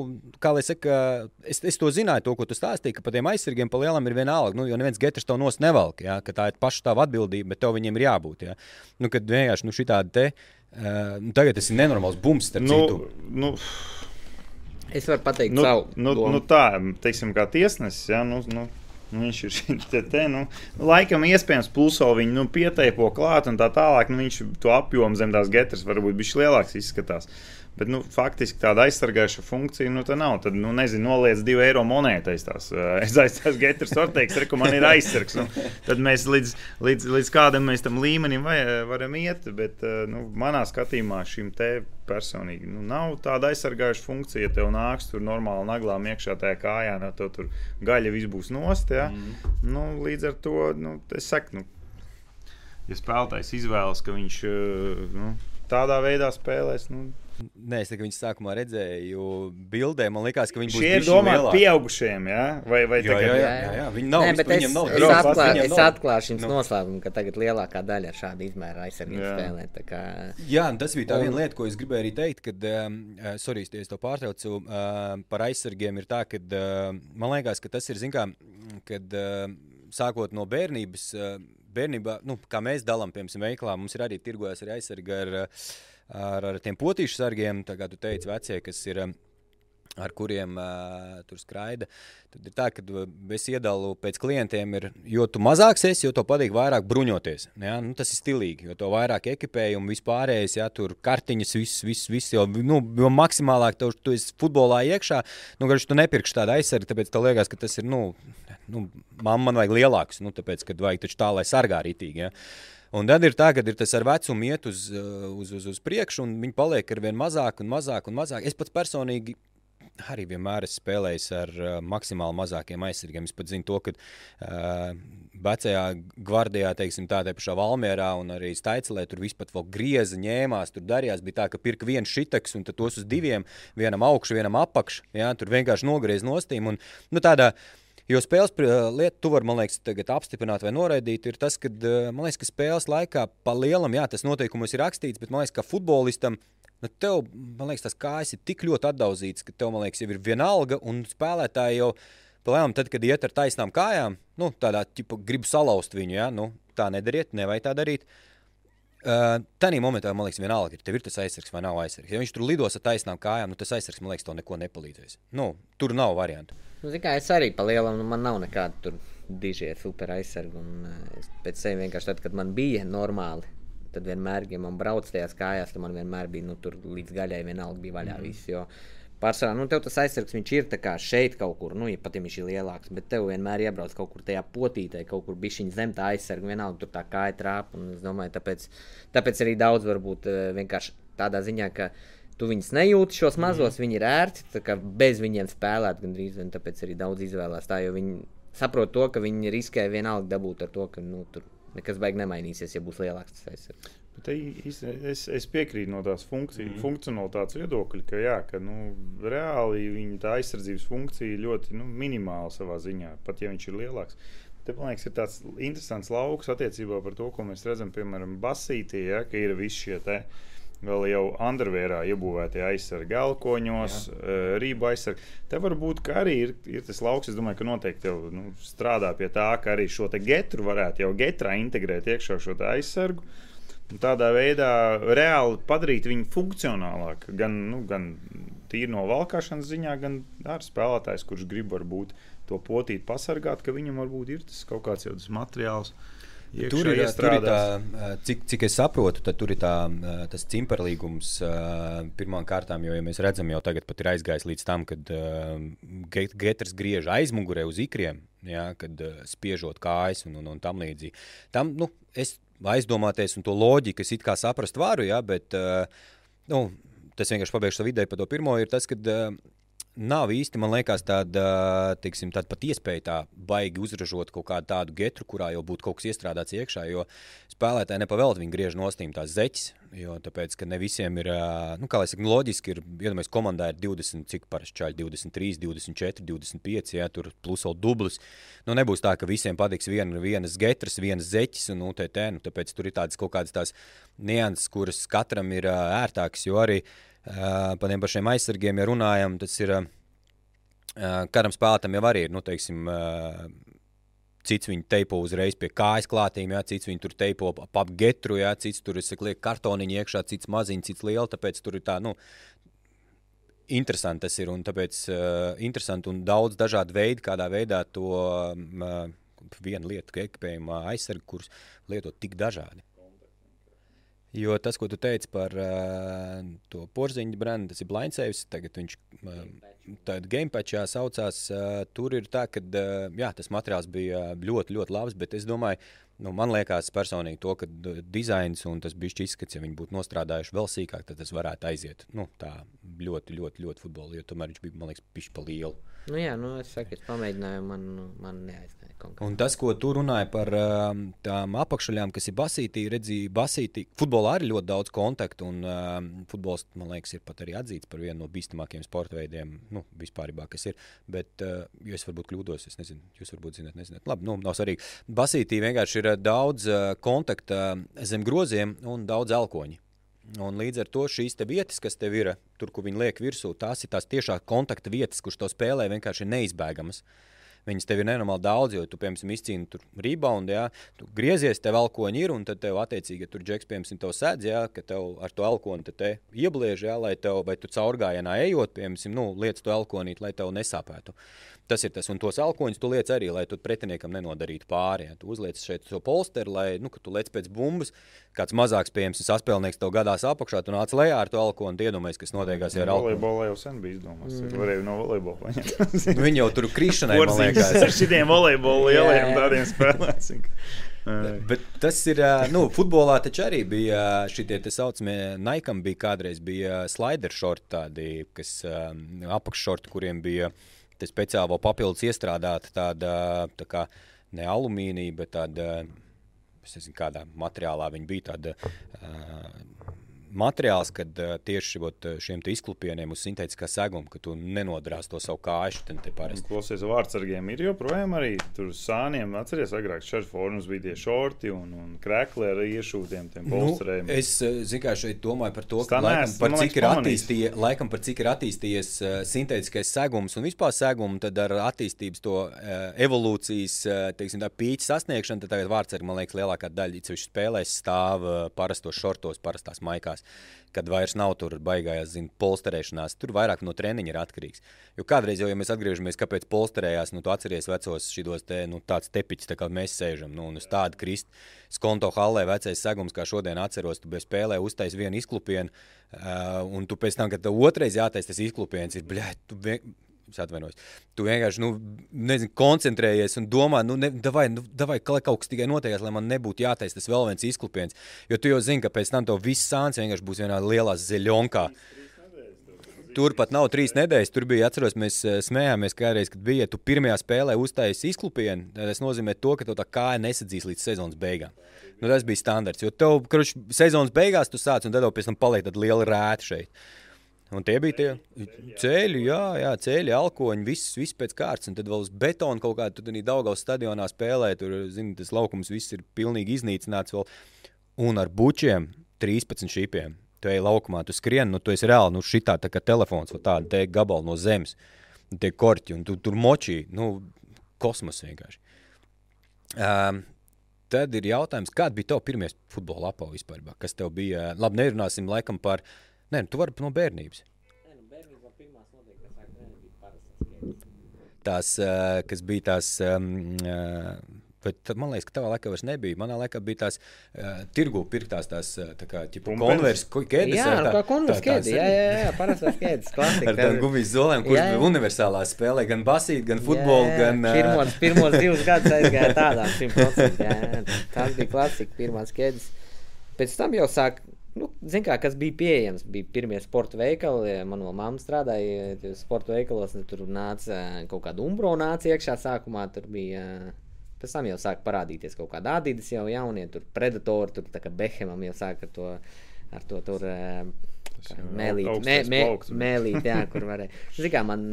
kā lai saka, es, es to zināju, to, ko tu stāstīji, ka pa tiem aizsargiem pa lielam ir vienalga, nu, jo neviens getrs to nos nevelk, ja, ka tā ir paša tava atbildība, bet tev viņiem ir jābūt. Ja. Nu, kad vienkārši nu, šī tāda te, uh, nu, tagad tas ir nenormāls bums starp nu, citu. Nu. Es varu pateikt, nu, savu. Nu, domu. nu tā, teiksim, kā tiesnesis. Ja, nu, nu, Nu, viņš ir šeit, te, te, nu, laikam, iespējams, pulso viņu nu, pieteipo klāt un tā tālāk. Nu, viņš to apjomu zem tās getras varbūt bija lielāks izskatās. Bet, nu, faktiski tāda aizsargājuša funkcija nu, nav. Tad, nu, nezinu, noliec divu eiro monētas. Tās. Es aizsācu Getras Orteiks, reku man ir aizsargs. Nu, tad mēs līdz, līdz, līdz kādam mēs tam līmenim vai, varam iet. Bet, nu, manā skatījumā šim te personīgi nu, nav tāda aizsargājuša funkcija. Ja tev nāks tur normāli naglām iekšā tajā kājā, no to tur gaļa viss būs nost. Ja? Mm. Nu, līdz ar to, nu, es saku, nu, ja spēlētājs izvēlas, ka viņš nu, tādā veidā spēlēs, nu, Nē, es tikai viņas sākumā redzēju bildē. Man liekas, ka viņi būs Šie ir domāti pieaugušiem. Ja? Vai, vai jā, jā, jā, jā, jā. Viņi nav. Nē, es, nav es, atklā, es atklāšu jums no. noslēpumu, ka tagad lielākā daļa ar šādu izmēru aizsardzību spēlē. Kā... Jā, tas bija tā un... viena lieta, ko es gribēju arī teikt, kad, um, sorry, es to pārtraucu, uh, par aizsargiem ir tā, ka uh, man liekas, ka tas ir, zin kā, kad uh, sākot no bērnības, uh, bērnībā, nu, kā mēs dalām, piemēram, veiklā, mums ir arī tirgojas arī aizsarga ar uh, ar, ar tiem potīšu sargiem, kā tu teici, vecie, kas ir. Ar kuriem uh, tur skraida. Tad ir tā, ka es iedalu pēc klientiem, ir, jo tu mazāks esi, jo to patīk vairāk bruņoties. Ja? Nu, tas ir stilīgi, jo to vairāk ekipējumu, vispārējais, ja tur kartiņas, viss, viss, viss jau, nu, jo maksimālāk tev, tu esi futbolā iekšā, nu, ka tu nepirksi tādu aizsardzību, tāpēc tev liekas, ka tas ir, nu, nu mamma man vajag lielāks, nu, tāpēc, ka vajag taču tā, lai sargā rītīgi. Ja? Un tad ir tā, ka tas ar vecumu iet uz, uh, uz, uz, uz priekšu, un viņi paliek ar vien mazāk un mazāk un mazāk. Es pats personīgi arī vienmēr esmu spēlējis ar uh, maksimāli mazākiem aizsargiem. Es pat zinu to, ka uh, vecajā gvardijā, teiksim, tādā pašā Valmjerā un arī Staicelē tur vispār vēl grieza ņēmās. Tur darījās, bija tā, ka pirka viens šitaks un tos uz diviem, vienam augšu, vienam apakšu. Ja, tur vienkārši nogriez nostīm. Un, nu, tādā, Jo spēles lieta, tu vari, man liekas, apstiprināt vai noraidīt, ir tas, ka, man liekas, ka spēles laikā pa lielam, jā, tas noteikumos ir rakstīts, bet man liekas, ka futbolistam nu, tev, man liekas, tas kājas ir tik ļoti atdauzīts, ka tev, man liekas, jau ir vienalga, un spēlētāji jau, palēnām, tad, kad iet ar taisnām kājām, nu, tādā, ķipa, gribu salauzt viņu, ja, nu, tā nedariet, nevajag tā darīt. Uh, Tanī momentā man liekas, vienalga, ir, ir tas aizsargs vai nav aizsargs. Ja viņš tur lidos ar taisnām kājām, nu, tas aizsargs man liekas, to neko nepalīdzēs. Nu, tur nav variantu. Nu, kā, es arī pa lielam, nu, man nav nekāda tur dižie super aizsargi. Un, uh, es pēc sevis vienkārši tad, kad man bija normāli, tad vienmēr, ja man brauc tajās kājās, tad man vienmēr bija nu, tur līdz gaļai vienalga bija vaļā mm. viss. Jo, Pārsvarā, nu, tas aizsargs viņš ir šeit kaut kur, nu, ja pat ja viņš ir lielāks, bet tev vienmēr iebrauc kaut kur tajā potītē, kaut kur bija viņa zem tā aizsarga, vienalga tur tā kāja trāpa. Es domāju, tāpēc, tāpēc arī daudz varbūt uh, vienkārši tādā ziņā, ka uh, tu viņus nejūti šos mazos, mm. viņi ir ērti, bez viņiem spēlēt gandrīz, un tāpēc arī daudz izvēlās tā, jo viņi saprot to, ka viņi riskē vienalga dabūt ar to, ka nu, tur nekas baigi nemainīsies, ja būs lielāks tas aizsargs. Es, es, es piekrītu no tās funkcijas, mm. funkcionalitātes viedokļa, ka, jā, ka nu, reāli viņa tā aizsardzības funkcija ir ļoti nu, minimāla savā ziņā, pat ja viņš ir lielāks. Te, man liekas, ir tāds interesants lauks attiecībā par to, ko mēs redzam, piemēram, Basītī, ja, ka ir visi šie te. Vēl jau undervērā iebūvētie aizsargi, galkoņos, uh, rību aizsargi. Te varbūt arī ir, ir tas lauks, es domāju, ka noteikti jau nu, strādā pie tā, ka arī šo getru varētu jau getrā integrēt iekšā šo aizsargu. Un tādā veidā reāli padarīt viņu funkcionālāku. Gan, nu, gan tīri no valkāšanas ziņā, gan ar spēlētājs, kurš grib varbūt to potīt, pasargāt, ka viņam varbūt ir tas kaut kāds jau tas materiāls. Uh, Tur ir, tur ir tā, cik, cik es saprotu, tad tur ir tā, tas cimperlīgums pirmām kārtām, jo ja mēs redzam, jau tagad ir aizgājis līdz tam, kad Geters griež aizmugurē uz ikriem, ja, kad spiežot kājas un, un, un tam līdzīgi. Tam, nu, es aizdomāties un to loģiku es it kā saprast varu, ja, bet, nu, tas vienkārši pabeigšu savu ideju par to pirmo, ir tas, kad nav īsti, man liekas, tāda, teiksim, tāda pat iespēja tā baigi uzražot kaut kādu tādu getru, kurā jau būtu kaut kas iestrādāts iekšā, jo spēlētāji nepavēlti viņi griež nostīm tās zeķes, jo tāpēc, ka ne visiem ir, nu, kā lai saka, loģiski ir, iedomājies, komandā ir 20, cik parasti čaļi, 23, 24, 25, jā, tur plus vēl dublis. Nu, nebūs tā, ka visiem patiks viena, vienas getras, vienas zeķes un UTT, nu, tāpēc tur ir tādas kaut kādas tās nianses, kuras katram ir ērtākas, jo arī par tiem pašiem aizsargiem, ja runājam, tas ir katram spēlētājam jau arī ir. Nu, teiksim, Cits viņu teipo uzreiz pie kājas klātīm, jā, cits viņu tur teipo ap getru, jā, cits tur liek kartoniņu iekšā, cits maziņš, cits liels. Tāpēc tur ir tā, nu, interesanti tas ir un tāpēc uh, interesanti un daudz dažādu veidu, kādā veidā to uh, vienu lietu, ka ekipējuma aizsargu, kurus lietot tik dažādi. Jo tas, ko tu teici par uh, to porziņu brendu, tas ir blindsaves. Tagad viņš uh, tādā gamepatchā saucās. Uh, tur ir tā, ka uh, jā, tas materiāls bija ļoti, ļoti labs, bet es domāju, nu, man liekas personīgi to, ka dizains un tas bija izskats, ja viņi būtu nostrādājuši vēl sīkāk, tad tas varētu aiziet nu, tā ļoti, ļoti, ļoti futbolu, jo tomēr viņš bija, man liekas, pišķi pa lielu. Nu, jā, nu, es saku, es pamēģināju, man, man neaizgāja. Konkrēti. Un tas, ko tu runāji par um, tām apakšaļām, kas ir basītī, redzēji, basītī. Futbolā arī ļoti daudz kontaktu, un um, futbols, man liekas, ir pat arī atzīts par vienu no bīstamākajiem sporta veidiem, nu, vispār, kas ir. Bet, uh, jo es varbūt kļūdos, es nezinu, jūs varbūt zināt, nezināt. Labi, nu, nav svarīgi. Basītī vienkārši ir uh, daudz uh, kontakta zem groziem un daudz elkoņu. Un līdz ar to šīs vietas, kas tev ir, tur, kur viņi liek virsū, tās ir tās tiešā kontakta vietas, kuras to spēlē vienkārši ir neizbēgamas. Viņas tev ir nenormāli daudz, jo tu, piemēram, izcīni tur reboundu, ja tu griezies, tev elkoņi ir, un tad tev, attiecīgi, ja tur džeks, piemēram, tev sēdz, ja, ka tev ar to elkoni te iebliež, ja, lai tev, vai tu caurgājienā ejot, piemēram, nu, liec to elkonīt, lai tev nesāpētu. Tas ir tas, un tos elkoņus tu liec arī, lai tu pretiniekam nenodarītu pāri. Ja. Tu uzliec šeit to polsteru, lai, nu, kad tu lec pēc bumbas, kāds mazāks, piemēram, saspēlnieks tev gadās apakšā, tu nāc lejā ar to elkonu, iedomājies, kas notiekās ar elkonu. Volejbolā jau sen bija izdomāts, mm. varēja no volejbola paņemt. nu, viņi jau tur krišanai, man liekas. ar šitiem volejbola lielajiem tādiem spēlēm. Bet tas ir, nu, futbolā taču arī bija ā, šitie tā saucamie, Naikam bija kādreiz bija slider shorti tādi, kas apakššorti, kuriem bija te speciāli vēl papildus iestrādāta tāda, tā kā ne alumīnija, bet tāda, es nezinu, kādā materiālā viņi bija tāda uh, materiāls, kad uh, tieši ot, šiem te izklupieniem uz sintētiskā seguma, ka tu nenodrās to savu kāju, parasti. Klausies, vārdsargiem ir joprojām arī tur sāniem. Atceries, agrāk šādi formas bija tie šorti un, un krēkli ar iešūtiem, tiem bolsterējumiem. Nu, es eh, zinu, kā šeit domāju par to, ka laikam, par cik, attīstīja, laikam par cik ir attīstījies uh, sintētiskais segums un vispār segums, tad ar attīstības to uh, evolūcijas uh, teiksim, tā, pīķa sasniegšanu, tad tagad vārds ir, man liekas, lielākā daļa īpaši spēlēs stāv uh, parastos šortos, parastās maikās. Kad vairs nav tur baigājās, zina, polsterēšanās, tur vairāk no treniņa ir atkarīgs. Jo kādreiz, jau, ja mēs atgriežamies, kāpēc polsterējās, nu, tu atceries vecos šos te, nu, tāds tepiķis, tā kā mēs sēžam, nu, un uz tādu krist. Skonto hallē vecais segums, kā šodien atceros, tu bez spēlē uztais vienu izklupienu, uh, un tu pēc tam, kad tev otrais jātais tas izklupiens, ir, bļē, tu vien... Es atvainojos. Tu vienkārši nu, nezinu, koncentrējies un domā, nu, ne, davai, nu, davai, ka kaut kas tikai notiekās, lai man nebūtu jātaisa tas vēl viens izklupiens. Jo tu jau zini, ka pēc tam tev viss sāns vienkārši būs vienā lielā zeļonkā. Tur pat nav trīs nedēļas. Tur bija, atceros, mēs eh, smējāmies, ka kādreiz, kad bija, tu pirmajā spēlē uztaisīji izklupienu. Tas nozīmē, to, ka tev tā kāja nesadzīs līdz sezonas beigām. Nu, tas bija standarts. Jo tev, kurš sezonas beigās tu sāc, un tad jau pēc tam paliek tāda liela rēta šeit. Un tie bija tie ceļi, jā, jā ceļi, alkoņi, viss, viss pēc kārtas. Un tad vēl uz betona kaut kādā tur Daugaus stadionā spēlē. Tur, zini, tas laukums viss ir pilnīgi iznīcināts. Vēl. Un ar bučiem 13 šīpiem. Tu ej laukumā, tu skrieni, nu tu esi reāli, nu šitā tā kā telefons, vai tāda te gabala no zemes. Tie korķi, un tu tur močī, nu, kosmos vienkārši. Um, Tad ir jautājums, kāda bija tava pirmā futbola apava vispār? Kas tev bija? Labi, nerunāsim laikam par. Nē, nu, tu vari no bērnības. Tās, uh, kas bija tās. Um, uh, Bet tad, man liekas, ka tavā laikā vairs nebija. Manā laikā bija tās tirgu pirktās tās tā kā Pumpenes? konversijas ķēdes. Jā, nu, kā konversijas ķēdes. Jā, jā, jā, parastās ķēdes. Klasika. Ar tādām gumijas zolēm, kuras bija universālā spēlē, gan basīt, gan futbolu, gan. Pirmos, pirmos divus gadus aizgāja tādām 100%. Jā, tās bija klasika, pirmās ķēdes. Pēc tam jau sāk. Nu, Ziniet, kā kas bija pieejams. Bija pirmie sporta veikali. Man vēl mamma strādāja tajos sporta veikalos. un Tur nāca ā, kaut kāda umbro nāca iekšā sākumā. Tur bija. ā, Pēc tam jau sāk parādīties kaut kāda adīdas jau jaunie, tur predatori, tur tā kā Behemam jau sāk ar to, ar to tur. jau Mēlīt, mē, mē, mēlīt, jā, kur varēja. Ziniet, kā man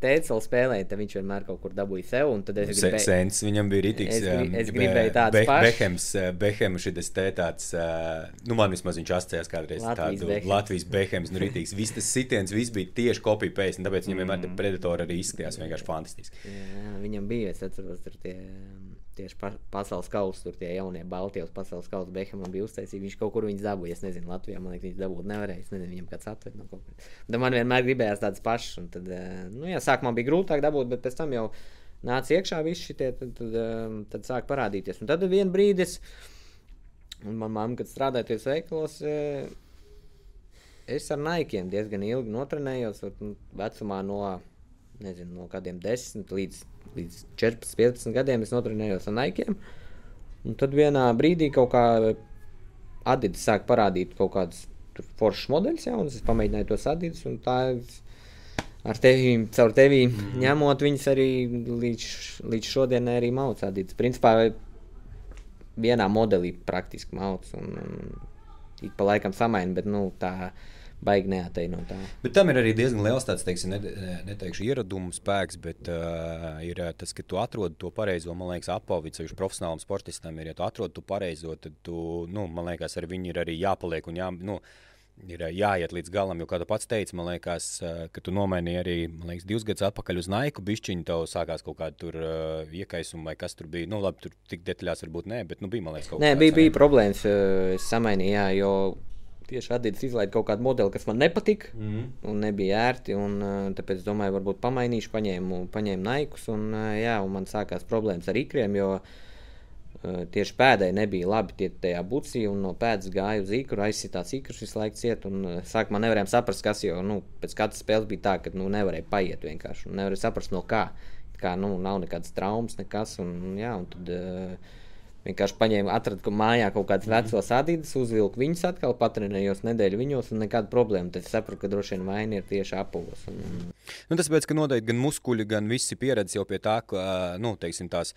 teica, vēl spēlēja, tad viņš vienmēr kaut kur dabūja sev, un tad es gribēju. Sens, viņam bija rītīgs. Es gri- um, es gribēju tādas pašas. Behems, Behems, šis te tāds, uh, nu man vismaz viņš asociējās kādreiz Latvijas tādu Behems. Latvijas Behems, nu rītīgs. Viss tas sitiens, viss bija tieši kopija pēc, un tāpēc viņam vienmēr Mm. te predatori arī izskatījās vienkārši fantastiski. Jā, viņam bija, es atceros, tur tie tieši pa, pasaules kausa, tur tie jaunie Baltijas pasaules kausa, Behamam bija uztaisīts. Viņš kaut kur viņus dabūja. Es nezinu, Latvijā man liekas, viņš dabūt nevarēja. Es nezinu, viņam kāds atved no kaut kur. Tad man vienmēr gribējās tādas pašas. un Tad, eh, nu, jā, sākumā bija grūtāk dabūt, bet pēc tam jau nāca iekšā visi šitie, tad, tad, eh, tad sāk parādīties. Un tad vienā brīdī, es- un man mamma, kad strādāja tajos veikalos, eh, es ar naikiem diezgan ilgi notrenējos. nu, Vecumā no, nezinu, no kādiem 10 līdz, līdz 14, 15 gadiem es notrenējos ar naikiem. Un tad vienā brīdī kaut kā Adidas sāk parādīt kaut kādus foršus modeļus, jau, un es pamēģināju tos Adidas. Tā ar tevi, caur tevi mm. ņemot viņas arī līdz, līdz šodienai arī mauc Adidas. Principā vienā modelī praktiski mauc. Un, un, ik pa laikam samaina, bet nu, tā baigi neatei no tā. Bet tam ir arī diezgan liels tāds, teiksim, ne, neteikšu, ieradumu spēks, bet uh, ir tas, ka tu atrod to pareizo, man liekas, apavi, ceļš profesionālam sportistam ir, ja tu atrod to pareizo, tad tu, nu, man liekas, ar viņu ir arī jāpaliek un jā, nu, ir jāiet līdz galam. Jo, kā tu pats teici, man liekas, ka tu nomainīji arī liekas, divus gadus atpakaļ uz Naiku. Bišķiņu tev sākās kaut kāda tur uh, iekaisuma vai kas tur bija. Nu, labi, tur tik detaļās varbūt nē, bet nu, bija man liekas kaut Nē, kāds, bija, ā, bija problēmas. Es samainīju, jā, jo tieši Adidas izlaida kaut kādu modeli, kas man nepatika. Mm. Un nebija ērti. Un, eh, tāpēc es domāju, varbūt pamainīšu, paņēmu, paņēmu naikus. Un, eh, jā, un man sākās problēmas ar ikriem, jo eh, tieši pēdējai nebija labi tie tajā bucī. Un no pēdas gāja uz ikru, aizsitās ikrus visu laiku ciet. Un sākumā nevarējām saprast, kas jau nu, pēc katras spēles bija tā, ka nu, nevarēja paiet vienkārši. Nevarēja saprast, no kā. Kā, nu, nav nekādas traumas, nekas. Un, jā, un tad, uh, Vienkārši paņēmu, atradu ka mājā kaut kādas vecas adīdas, uzvilku viņus atkal, patrenējos nedēļu viņos, un nekāda problēma. Tad es sapratu, ka droši vien vaina ir tieši apavos. Un. Nu, tas pēc, ka noteikti gan muskuļi, gan visi pieredzi jau pie tā, ka, nu, teiksim, tās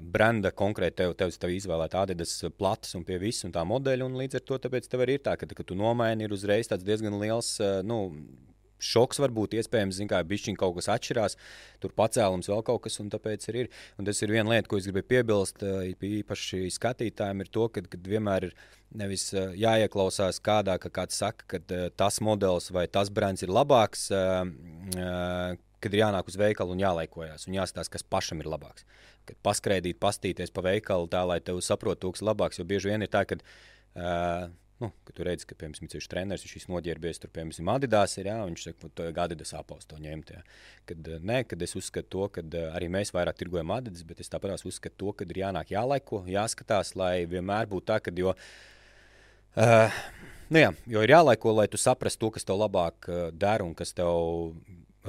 brenda konkrēti tev, tev, tev izvēlēta adidas platas un pie visu un tā modeļa, līdz ar to tev arī ir tā, ka, kad tu nomaini, ir uzreiz tāds diezgan liels, nu, šoks var būt iespējams, kā bišķiņ kaut kas atšķirās, tur pacēlums vēl kaut kas, un tāpēc arī ir. Un tas ir viena lieta, ko es gribēju piebilst, īpaši skatītājiem, ir to, ka vienmēr ir nevis jāieklausās kādā, ka kāds saka, ka tas modelis vai tas brands ir labāks, kad ir jānāk uz veikalu un jālaikojas, un jāstāsta, kas pašam ir labāks. Kad paskraidīt, pastīties pa veikalu tā, lai tev saprotu, kas ir labāks, jo bieži vien ir tā, ka uh, Nu, kad tu redzi, ka, piemēram, ir treneris, viņš noģērbies tur, piemēram, Adidas, ir, jā, viņš saka, ka Adidas apels to ņemt. Jā. Kad, nē, kad es uzskatu to, ka arī mēs vairāk tirgojam Adidas, bet es tāpat uzskatu to, ka ir jānāk jālaiko, jāskatās, lai vienmēr būtu tā, ka, jo, uh, nu jā, jo ir jālaiko, lai tu saprastu to, kas tev labāk uh, der un kas tev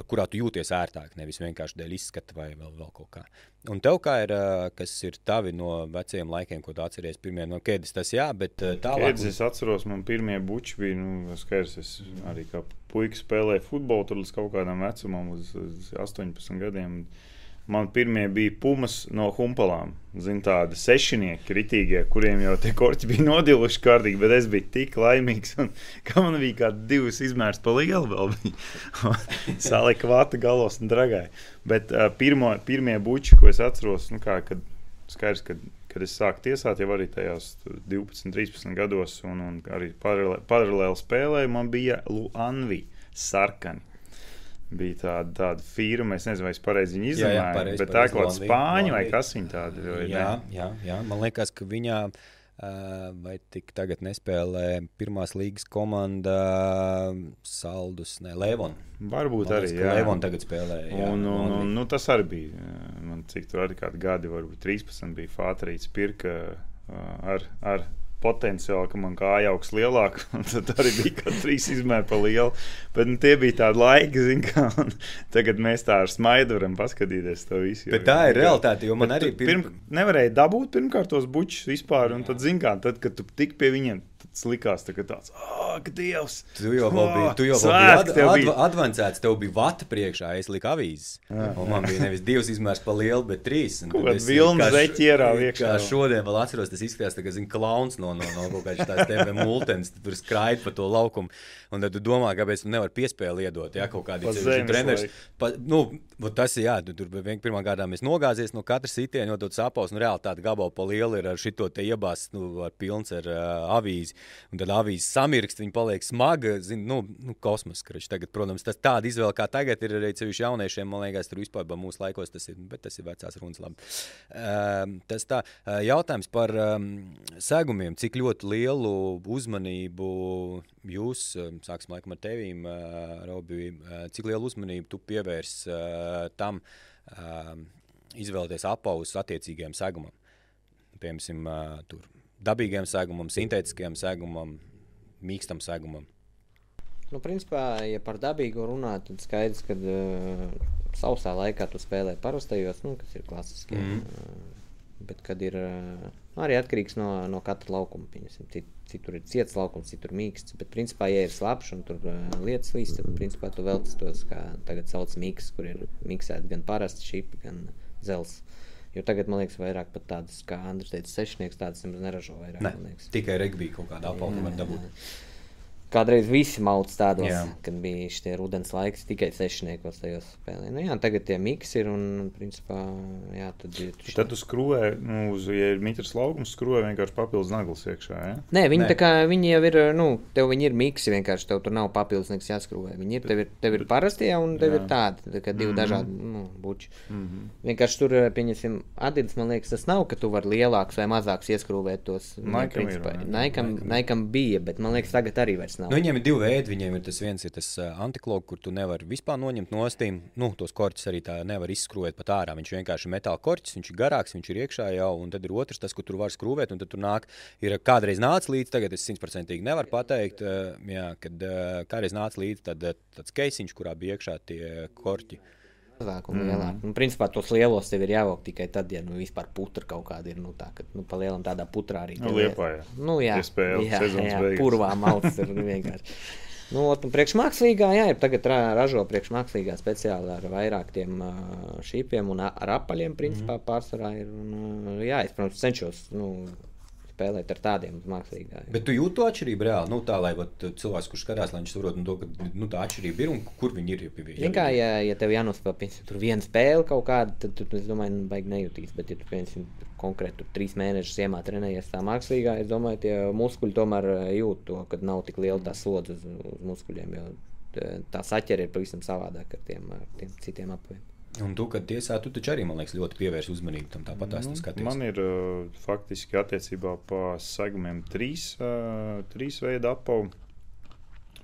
kurā tu jūties ērtāk, nevis vienkārši dēļ izskata vai vēl, vēl kaut kā. Un tev, kā ir, kas ir tavi no veciem laikiem, ko tu atceries, pirmie no ķēdes, tas jā, bet tālāk. Ķēdes es atceros, man pirmie buči bija, nu, skaidrs, es arī kā puika spēlēju futbolu tur līdz kaut kādam vecumam, uz, uz 18 gadiem. Un, Man pirmie bija pumas no humpalām. Zinu, tādi sešnieki, ritīgie, kuriem jau tie korķi bija nodiluši kārtīgi, bet es biju tik laimīgs. Un, ka man bija kaut kāda divas izmērs pa lielu vēl. Salika vāta galos un dragai. Bet uh, pirmo, pirmie buči, ko es atceros, nu, kā, kad skaidrs, kad, kad es sāku tiesāt, jau arī tajos 12, 13 gados, un, un arī paralēli, paralēli spēlēju, man bija Luanvi sarkani bija tāda, tāda firma, es nezinu, vai es pareizi viņu izrunāju, bet tā kā spāņu vai kas viņa tāda ir. Jā, jā, jā, man liekas, ka viņā. Uh, vai tik tagad nespēlē pirmās līgas komanda Saldus, ne Levon? Varbūt man arī. Jā, Levon tagad spēlē. Jā, un, un, un, nu, tas arī bija. Man cik tur arī kādi gadi, varbūt 13 bija Fātrīts pirka ar, ar potenciāli, ka man kāja augs lielāk, un tad arī bija kaut trīs izmēri pa lielu. Bet nu, tie bija tādi laiki, zin, kā, tagad mēs tā ar smaidu varam paskatīties to visu. Bet tā ir realitāte, jo man arī pirm... pirm, nevarēja dabūt pirmkārt tos bučus vispār, un tad, zin kā, tad, kad tu tik pie viņiem tas likās tā, tāds, oh, Dievs! Tu jau oh, biji, tu jau svētki, biji ad, ad, ad, advancēts, tev bija vata priekšā, es liku avīzes. Un man bija nevis divas izmērs pa lielu, bet trīs. Kāda vilna zeķi ierāva iekšā. Šodien vēl atceros, tas izskatās, tā, ka, zin, klauns no, no, no kaut kādas tās TV multens, tur skraid pa to laukumu. Un tad tu domā, kāpēc tu nevari piespēli iedot, ja kaut kādi treneris. Pa, nu, tas ir, jā, tu tur pirmā gādā mēs nogāzies no katra sitiena, jo tu sapaus, nu reāli tāda gabala pa lielu ir ar šito te iebās, nu, ar pilns ar uh, avīzi un tad avīzes samirkst, viņa paliek smaga. Zin, nu, nu, kosmos, kurš tagad, protams, tas tāda izvēle, kā tagad ir arī ceļš jauniešiem, man liekas, tur vispār mūsu laikos tas ir, bet tas ir vecās runas labi. Uh, tas tā, uh, jautājums par um, segumiem, cik ļoti lielu uzmanību jūs, uh, sāksim laikam ar tevīm, uh, Robi, uh, cik lielu uzmanību tu pievērs uh, tam, uh, izvēlēties apavus attiecīgajam segumam. Piemēram, uh, tur dabīgiem sēgumam, sintētiskajam sēgumam, mīkstam sēgumam? Nu, principā, ja par dabīgu runā, tad skaidrs, ka uh, sausā laikā tu spēlē parastajos, nu, kas ir klasiski. Mm. Uh, bet, kad ir uh, arī atkarīgs no, no katra laukuma, piemēram, citur ir ciets laukums, citur mīksts. Bet, principā, ja ir slapjš un tur uh, lietas līdz, tad, principā, tu velc tos, kā tagad sauc miks, kur ir miksēti gan parasti šipi, gan zels. Uh, Jo tagad, man liekas, vairāk pat tādas, kā Andris teica, sešnieks tādas nemaz neražo vairāk. Ne, tikai regbija kaut kādā apgabalā var dabūt. Jā. Kādreiz visi mauts tādos, jā. kad bija šie rudens laiks, tikai sešniekos tajos spēlē. Nu, jā, tagad tie miks ir un, principā, jā, tad ir. Tad tu skrūvē, nu, uz, ja ir mitrs laukums, skrūvē vienkārši papildus naglas iekšā, jā? Nē, viņi Nē. tā kā, viņi jau ir, nu, tev viņi ir miksi vienkārši, tev tur nav papildus nekas jāskrūvē. Viņi ir, tev ir, tev ir parastie un tev jā. ir tādi, tā kā divi mm -hmm. dažādi, nu, buči. Mm -hmm. Vienkārši tur, pieņemsim, Adidas, man liekas, tas nav, ka tu vari lielāks vai mazāks ieskrūvēt tos. Naikam, ir, Naikam, Naikam bija, bet man liekas, tagad arī vairs nav. Nu, viņiem ir divi veidi. Viņiem ir tas viens, ir tas uh, antikloks, kur tu nevari vispār noņemt no stīm. Nu, tos korķus arī tā nevar izskrūvēt pat ārā. Viņš vienkārši ir metāla korķis, viņš ir garāks, viņš ir iekšā jau. Un tad ir otrs, tas, kur tur var skrūvēt. Un tad tur nāk, ir kādreiz nācis līdzi, tagad es simtprocentīgi nevaru pateikt, uh, jā, kad uh, kādreiz nāca līdzi tad, tāds keisiņš, kurā bija iekšā tie korķi. Mazāk un lielāk. Mm. Nu, principā tos lielos tev ir jāvelk tikai tad, ja nu, vispār putra kaut kāda ir. Nu, tā, ka, nu, pa lielam tādā putrā arī. Nu, liepā, jā. Nu, jā, spēle, jā, jā, beigas. purvā malts ir vienkārši. Nu, ot, priekšmākslīgā, jā, ir tagad ra ražo priekšmākslīgā speciāli ar vairāk tiem šīpiem un ar apaļiem, principā, Mhm. pārsvarā ir. Un, jā, es, protams, cenšos, nu, spēlēt ar tādiem uz mākslīgā. Bet tu jūti to atšķirību reāli. Nu, tā, lai vat, cilvēks, kurš skatās, lai viņš saprotu, nu, ka nu, tā atšķirība ir un kur viņi ir. Ja, kā, ja, ja tev jānospēlē piemēram, tur viena spēle kaut kāda, tad tu, es domāju, nu, baigi nejūtīs. Bet, ja tu piemēram, konkrēti tur trīs mēnešus ziemā trenējies tā mākslīgā, es domāju, tie muskuļi tomēr eh, jūt to, ka nav tik liela tā slodze uz, uz muskuļiem. Jo eh, tā saķere ir pavisam savādāk ar tiem, ar tiem citiem apaviem. Un tu, kad tiesā, tu taču arī, man liekas, ļoti pievērsi uzmanību tam tāpat Nu, skaties. man ir uh, faktiski attiecībā par segmentiem trīs, uh, trīs veidu apavu.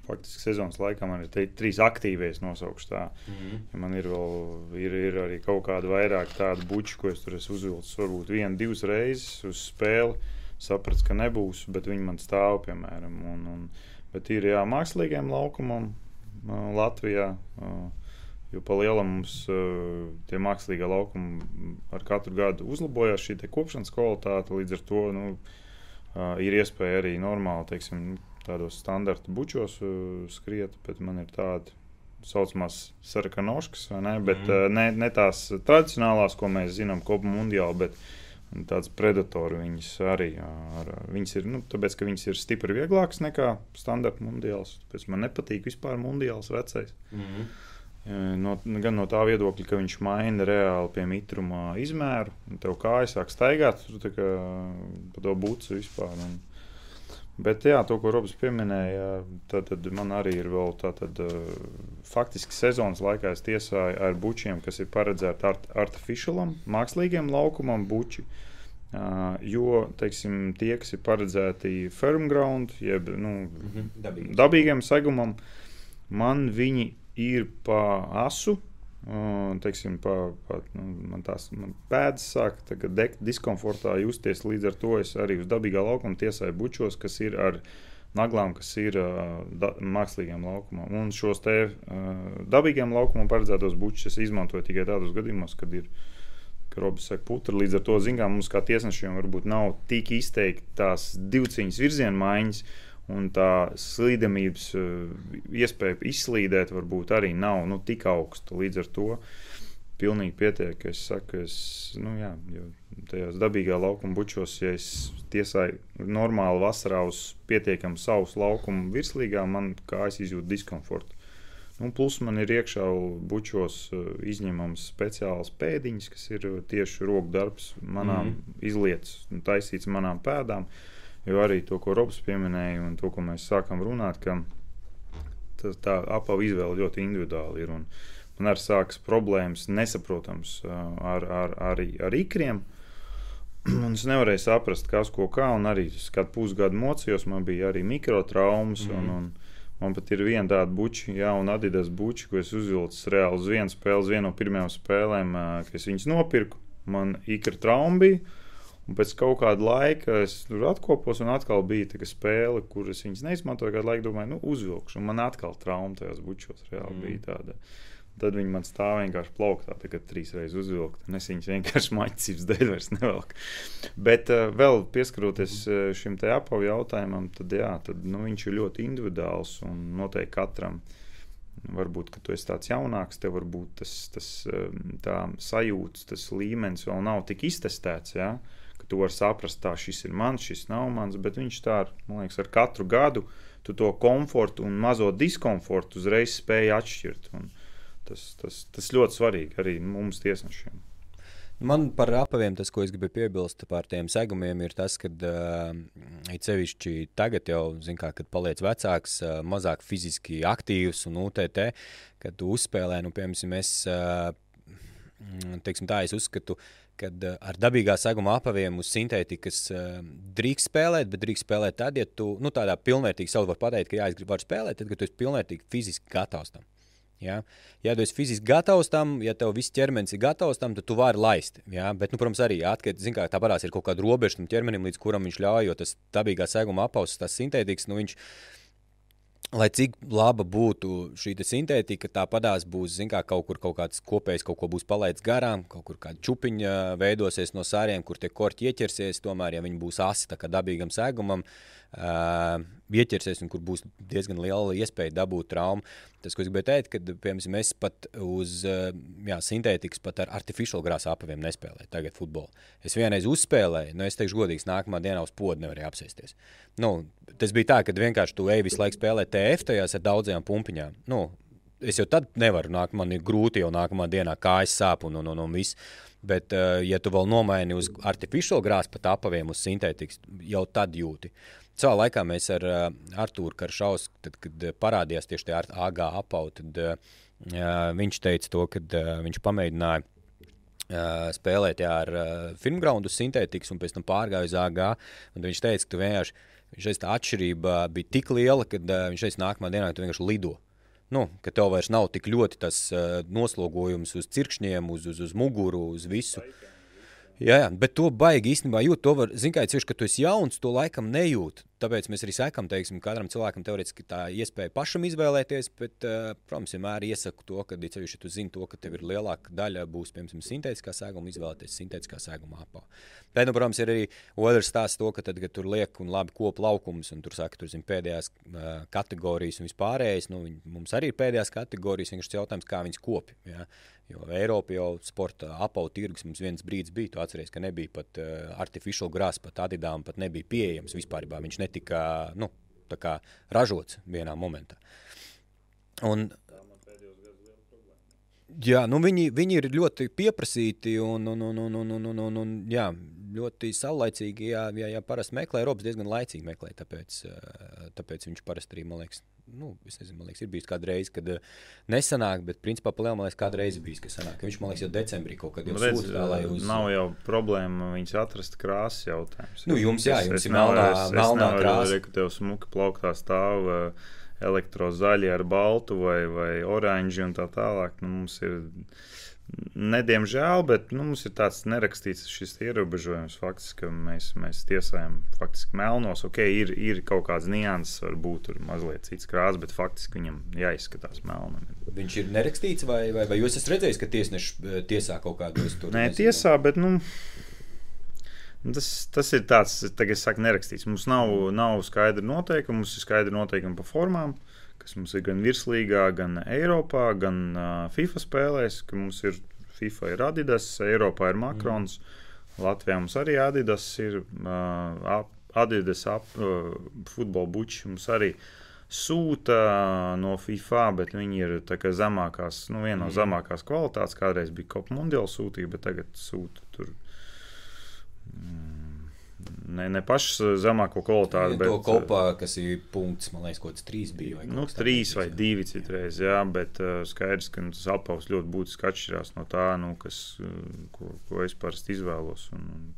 Faktiski sezonas laikā man ir te, trīs aktīvais nosaukts. Tā. Mhm. Ja man ir vēl ir, ir arī kaut kāda vairāk tādu buču, ko es tur esmu uzvilcis. Varbūt vienu, divas reizes uz spēli. Sapratu, ka nebūs, bet viņi man stāv, piemēram. Un, un, bet ir jā, mākslīgiem laukumam uh, Latvijā. Uh, Jo pa lielam mums uh, tie mākslīgie laukumi ar katru gadu uzlabojās, šī kopšanas kvalitāte. Līdz ar to nu, uh, ir iespēja arī normāli, teiksim, tādos standarta bučos uh, skriet, bet man ir tādi saucamās sarkanoškas, ne? Bet mm. ne, ne tās tradicionālās, ko mēs zinām, kopu mundiāli, bet tāds predatori viņas arī. Ar, viņas ir, nu, tāpēc, ka viņas ir stipri vieglākas nekā standarta mundiāls. Tāpēc man nepatīk vispār mundiāls vecais. Mhm. No, gan no tā viedokļa, ka viņš maina reāli pie mitruma izmēru, un tev kājas sāk staigāt tur tā kā pa to bucu vispār. Un, bet jā, to, ko Robs pieminēja, tad, tad man arī ir vēl tātad, uh, faktiski sezonas laikā es tiesāju ar bučiem, kas ir paredzēti art, artificialam, mākslīgiem laukumam buči. Uh, jo teiksim, tie, kas ir paredzēti firmground, jeb nu, Mhm. Dabīgi. dabīgam segumam, man viņi ir pa asu. un, Teiksim, pa, pa, nu, man tās man pēdas sāk degt diskomfortā justies. Līdz ar to es arī uz dabīgā laukuma tiesāju bučos, kas ir ar naglām, kas ir uh, da, mākslīgiem laukumam. Un šos te uh, dabīgiem laukumam paredzētos bučus es izmantoju tikai tādos gadījumos, kad ir ka Robs saka, putra. Līdz ar to, zinām, mums kā tiesnešiem varbūt nav tik izteikti tās divciņas virziena maiņas. Un tā slīdamības uh, iespēja izslīdēt varbūt arī nav nu, tik augsta. Līdz ar to pilnīgi pietiek, es saku, es nu, jā, jo tajos dabīgā laukuma bučos, ja es tiesāju normāli vasarā uz pietiekami savus laukumu virslīgā, man kājas izjūt diskomfortu. Nu, plus man ir iekšā bučos uh, izņemams speciāls pēdiņš, kas ir uh, tieši roku darbs, manām mm -hmm. izlietas, taisīts manām pēdām. Jo arī to, ko Robs pieminēja, un to, ko mēs sākam runāt, ka tā, tā apava izvēle ļoti individuāli ir. Un man arī sākas problēmas, nesaprotams, ar, ar, arī ar ikriem. Un es nevarēju saprast, kas ko kā. Un arī kad pusgadu mocījos, man bija arī mikrotraumas. Mm. Un, un man pat ir viena tāda buča, jauna Adidas buča, ko es uzvilcu reāli uz vienu spēli, uz vienu no pirmajām spēlēm, es viņas nopirku. Man ikra trauma bija. Un pēc kaut kāda laika es tur atkopos, un atkal bija tā spēle, kuras viņas neizmantoju. Kādu laiku domāju, nu, uzvilkšu, un man atkal trauma tajos bučos reāli mm. bija tāda. Tad viņi man stāv vienkārši plauktā, tagad trīs reizes uzvilkt. un Es viņus vienkārši maķisības dēļ vairs nevelku. Bet uh, vēl pieskaroties uh, šim te apavu jautājumam, tad, jā, tad nu, viņš ir ļoti individuāls un noteikti katram. Varbūt, ka tu esi tāds jaunāks, tev varbūt tas, tas tā sajūta, tas līmenis vēl nav tik iztestēts. Ja? Ka tu vari saprast, tā šis ir mans, šis nav mans, bet viņš tā, man liekas, ar katru gadu tu to komfortu un mazo diskomfortu uzreiz spēj atšķirt. Un tas, tas, tas ļoti svarīgi arī mums tiesnešiem. Man par apaviem tas, ko es gribēju piebilst par tiem segumiem, ir tas, ka uh, it sevišķi tagad jau, kā, kad paliec vecāks, uh, mazāk fiziski aktīvs un UTT, kad tu uzspēlē, nu, piemēram, es, uh, teiksim tā, es uzskatu, kad uh, ar dabīgā seguma apaviem uz sintētikas uh, drīkst spēlēt, bet drīkst spēlēt tad, ja tu, nu, tādā pilnvērtīgi savu var pateikt, ka jā, es gribu spēlēt, tad, kad tu esi pilnvērtīgi fiziski gatavs tam. Ja? ja tu esi fiziski gatavs tam, ja tev viss ķermenis ir gatavs tam, tad tu vari laist. Ja? Bet, nu, protams, arī atkarīgs no tā, parās ir kaut kāda robeža tam ķermenim, līdz kuram viņš ļauj, jo tas dabīgā seguma apauss, tas sintētikas, nu, viņš lai cik laba būtu šī sintētika, tāpatās būs kā, kaut kur kaut kāds kopējs, kaut ko būs palaidis garām, kaut kur kāda čupiņa veidosies no sāriem, kur tie korķi ieķersies. Tomēr, ja viņi būs asi dabīgam sēgumam, uh, ieķersies un kur būs diezgan liela iespēja dabūt traumu. Tas, ko es gribēju teikt, ka piemēram, mēs pat uz jā, sintētikas, pat ar artificiālu grāsu apaviem nespēlējam tagad futbolu. Es vienreiz uzspēlēju, nu, es teikšu, godīgi, nākamā dienā uz podu nevarēju apsēsties. Nu, tas bija tā, ka vienkārši tu ej visu laiku spēlēt TF tajās ar daudzajām pumpiņām. Nu, es jau tad nevaru nākt, man ir grūti jau nākamā dienā kājas sāp un, un, un, un viss. Bet, uh, ja tu vēl nomaini uz artificiālu grāsu, pat apaviem uz sintētikas, jau tad jūti. Savā laikā mēs ar uh, Arthuru Karšausku, tad, kad uh, parādījās tieši tie AG apaudi, tad uh, viņš teica to, ka uh, viņš pamēģināja uh, spēlēt jā, ar uh, filmgraundu sintētikas un pēc tam pārgāja uz AG. Viņš teica, ka vienkārši viņš teica, tā atšķirība bija tik liela, ka uh, viņš teica, nākamā dienā tu vienkārši lido. Nu, ka tev vairs nav tik ļoti tas uh, noslogojums uz cirkšņiem, uz, uz, uz muguru, uz visu. Laikam. Jā, jā, bet to baigi īstenībā jūt. To var, zin, kā cieši, ka tu esi jauns, to laikam nejūt. Tāpēc mēs arī sekam, teiksim, katram cilvēkam teorētiski tā iespēja pašam izvēlēties, bet, uh, protams, vienmēr iesaku to, ka, ja ja tu zini to, ka tev ir lielāka daļa būs, piemēram, sintētiskā sēguma, izvēlēties sintētiskā sēguma apā. Bet, nu, protams, ir arī otrs stāsts to, ka tad, kad tur liek un labi kopu laukums, un tur saka, tur zin pēdējās uh, kategorijas un vispārējais, nu, mums arī ir pēdējās kategorijas, vienkārši jautājums, kā viņas kopi. Ja? Jo Eiropa jau sporta apavu tirgus mums viens brīdis bija. Tu atceries, ka nebija pat uh, artificiāla grāsa, pat adidām pat nebija pieejams vispār. Viņš netika nu, ražots vienā momentā. Un, Jā, nu viņi, viņi ir ļoti pieprasīti un, un, un, un, un, un, un, un jā, ļoti saulaicīgi. Jā, jā, jā parasti meklē, Eiropas diezgan laicīgi meklē, tāpēc, tāpēc viņš parasti arī, man liekas, nu, nezinu, man liekas, ir bijis kāda reize, kad nesanāk, bet principā palielinājumā, man liekas, kāda reize bijis, ka sanāk. Viņš, man liekas, jau decembrī kaut kad jau Redz, sūta vēl uz. Nav jau problēma viņas atrast krāsas jautājums. Nu, jums, jā, jums es, ir melnā, melnā krāsa. Ka tev smuka plauktā stāv. Uh, elektrozaļi ar baltu vai, vai oranžu un tā tālāk. Nu, mums ir, nediemžēl, bet nu, mums ir tāds nerakstīts ierobežojums, faktiski, ka mēs, mēs tiesājam faktiski melnos. Ok, ir, ir kaut kāds nianses, varbūt tur mazliet cits krāsa, bet faktiski viņam jāizskatās melnam. Viņš ir nerakstīts, vai, vai, vai jūs esat redzējis, ka tiesneši eh, tiesā kaut kādus tur? Nē, tiesā, bet nu. Nu, tas, tas ir tāds, tagad es saku, nerakstīts. Mums nav, nav skaidra noteikuma, mums ir skaidra noteikuma par formām, kas mums ir gan virslīgā, gan Eiropā, gan uh, FIFA spēlēs, ka mums ir FIFA ir Adidas, Eiropā ir Makrons, mm. Latvijā mums arī Adidas ir uh, Adidas ap, uh, futbola buči mums arī sūta no FIFA, bet viņi ir zemākās, nu, viena no mm. zemākās kvalitātes. Kādreiz bija Copa Mundiāla sūtība, bet tagad sūta tur Ne, ne pašu zemāko kvalitāti, ja, bet to kopā, kas ir punkts, man liekas, kaut kāds trīs bija. Nu, trīs vai divi citreiz, jā, bet uh, skaidrs, ka nu, tas apaus ļoti būtiski atšķirās no tā, nu, kas, uh, ko, ko es parasti izvēlos. Un, un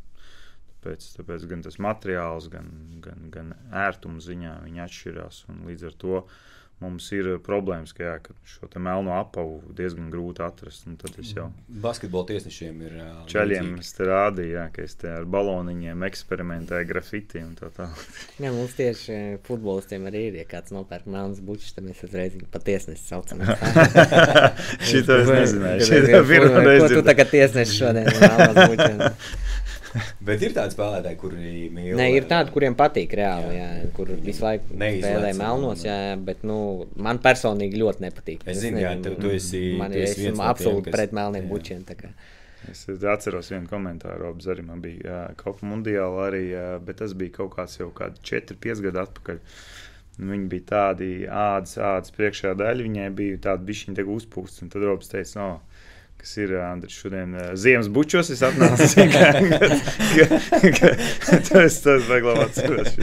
tāpēc, tāpēc gan tas materiāls, gan, gan, gan ērtuma ziņā viņi atšķirās. Līdz ar to uh, mums ir eh, problēmas, ka, jā, ka šo melno apavu diezgan grūti atrast. Jau... Basketbola tiesnešiem ir. Uh, Čaļiem es te rādīju, jā, ka es te ar baloniņiem eksperimentēju grafiti un tā tālāk. jā, mums tieši futbolistiem arī ir, ja kāds nopērk melnas bučus, tad mēs uzreiz viņu pa tiesnesi saucam. Šito es nezināju. Šito pirmo reizi. Ko tu tagad tiesneši šodien? Bet ir tādi spēlētāji, kuri mīl. Nē, ir tādi, kuriem patīk reāli, jā, kur visu laiku spēlē melnos, jā, bet nu, man personīgi ļoti nepatīk. Es zinu, jā, tu, tu esi. Man ir esmu absolūti pret melniem jā. bučiem. Es atceros vienu komentāru, Robs, arī man bija Copa Mundiāla, arī, bet tas bija kaut kāds jau kādi 4-5 gadi atpakaļ. Viņi bija tādi ādas, ādas priekšējā daļa, viņai bija tāda bišķiņa uzpūsta. Tad Robs teica, no, kas ir Andris šodien ziemas bučos. Es atnācu, tas tas vieglāk atceros.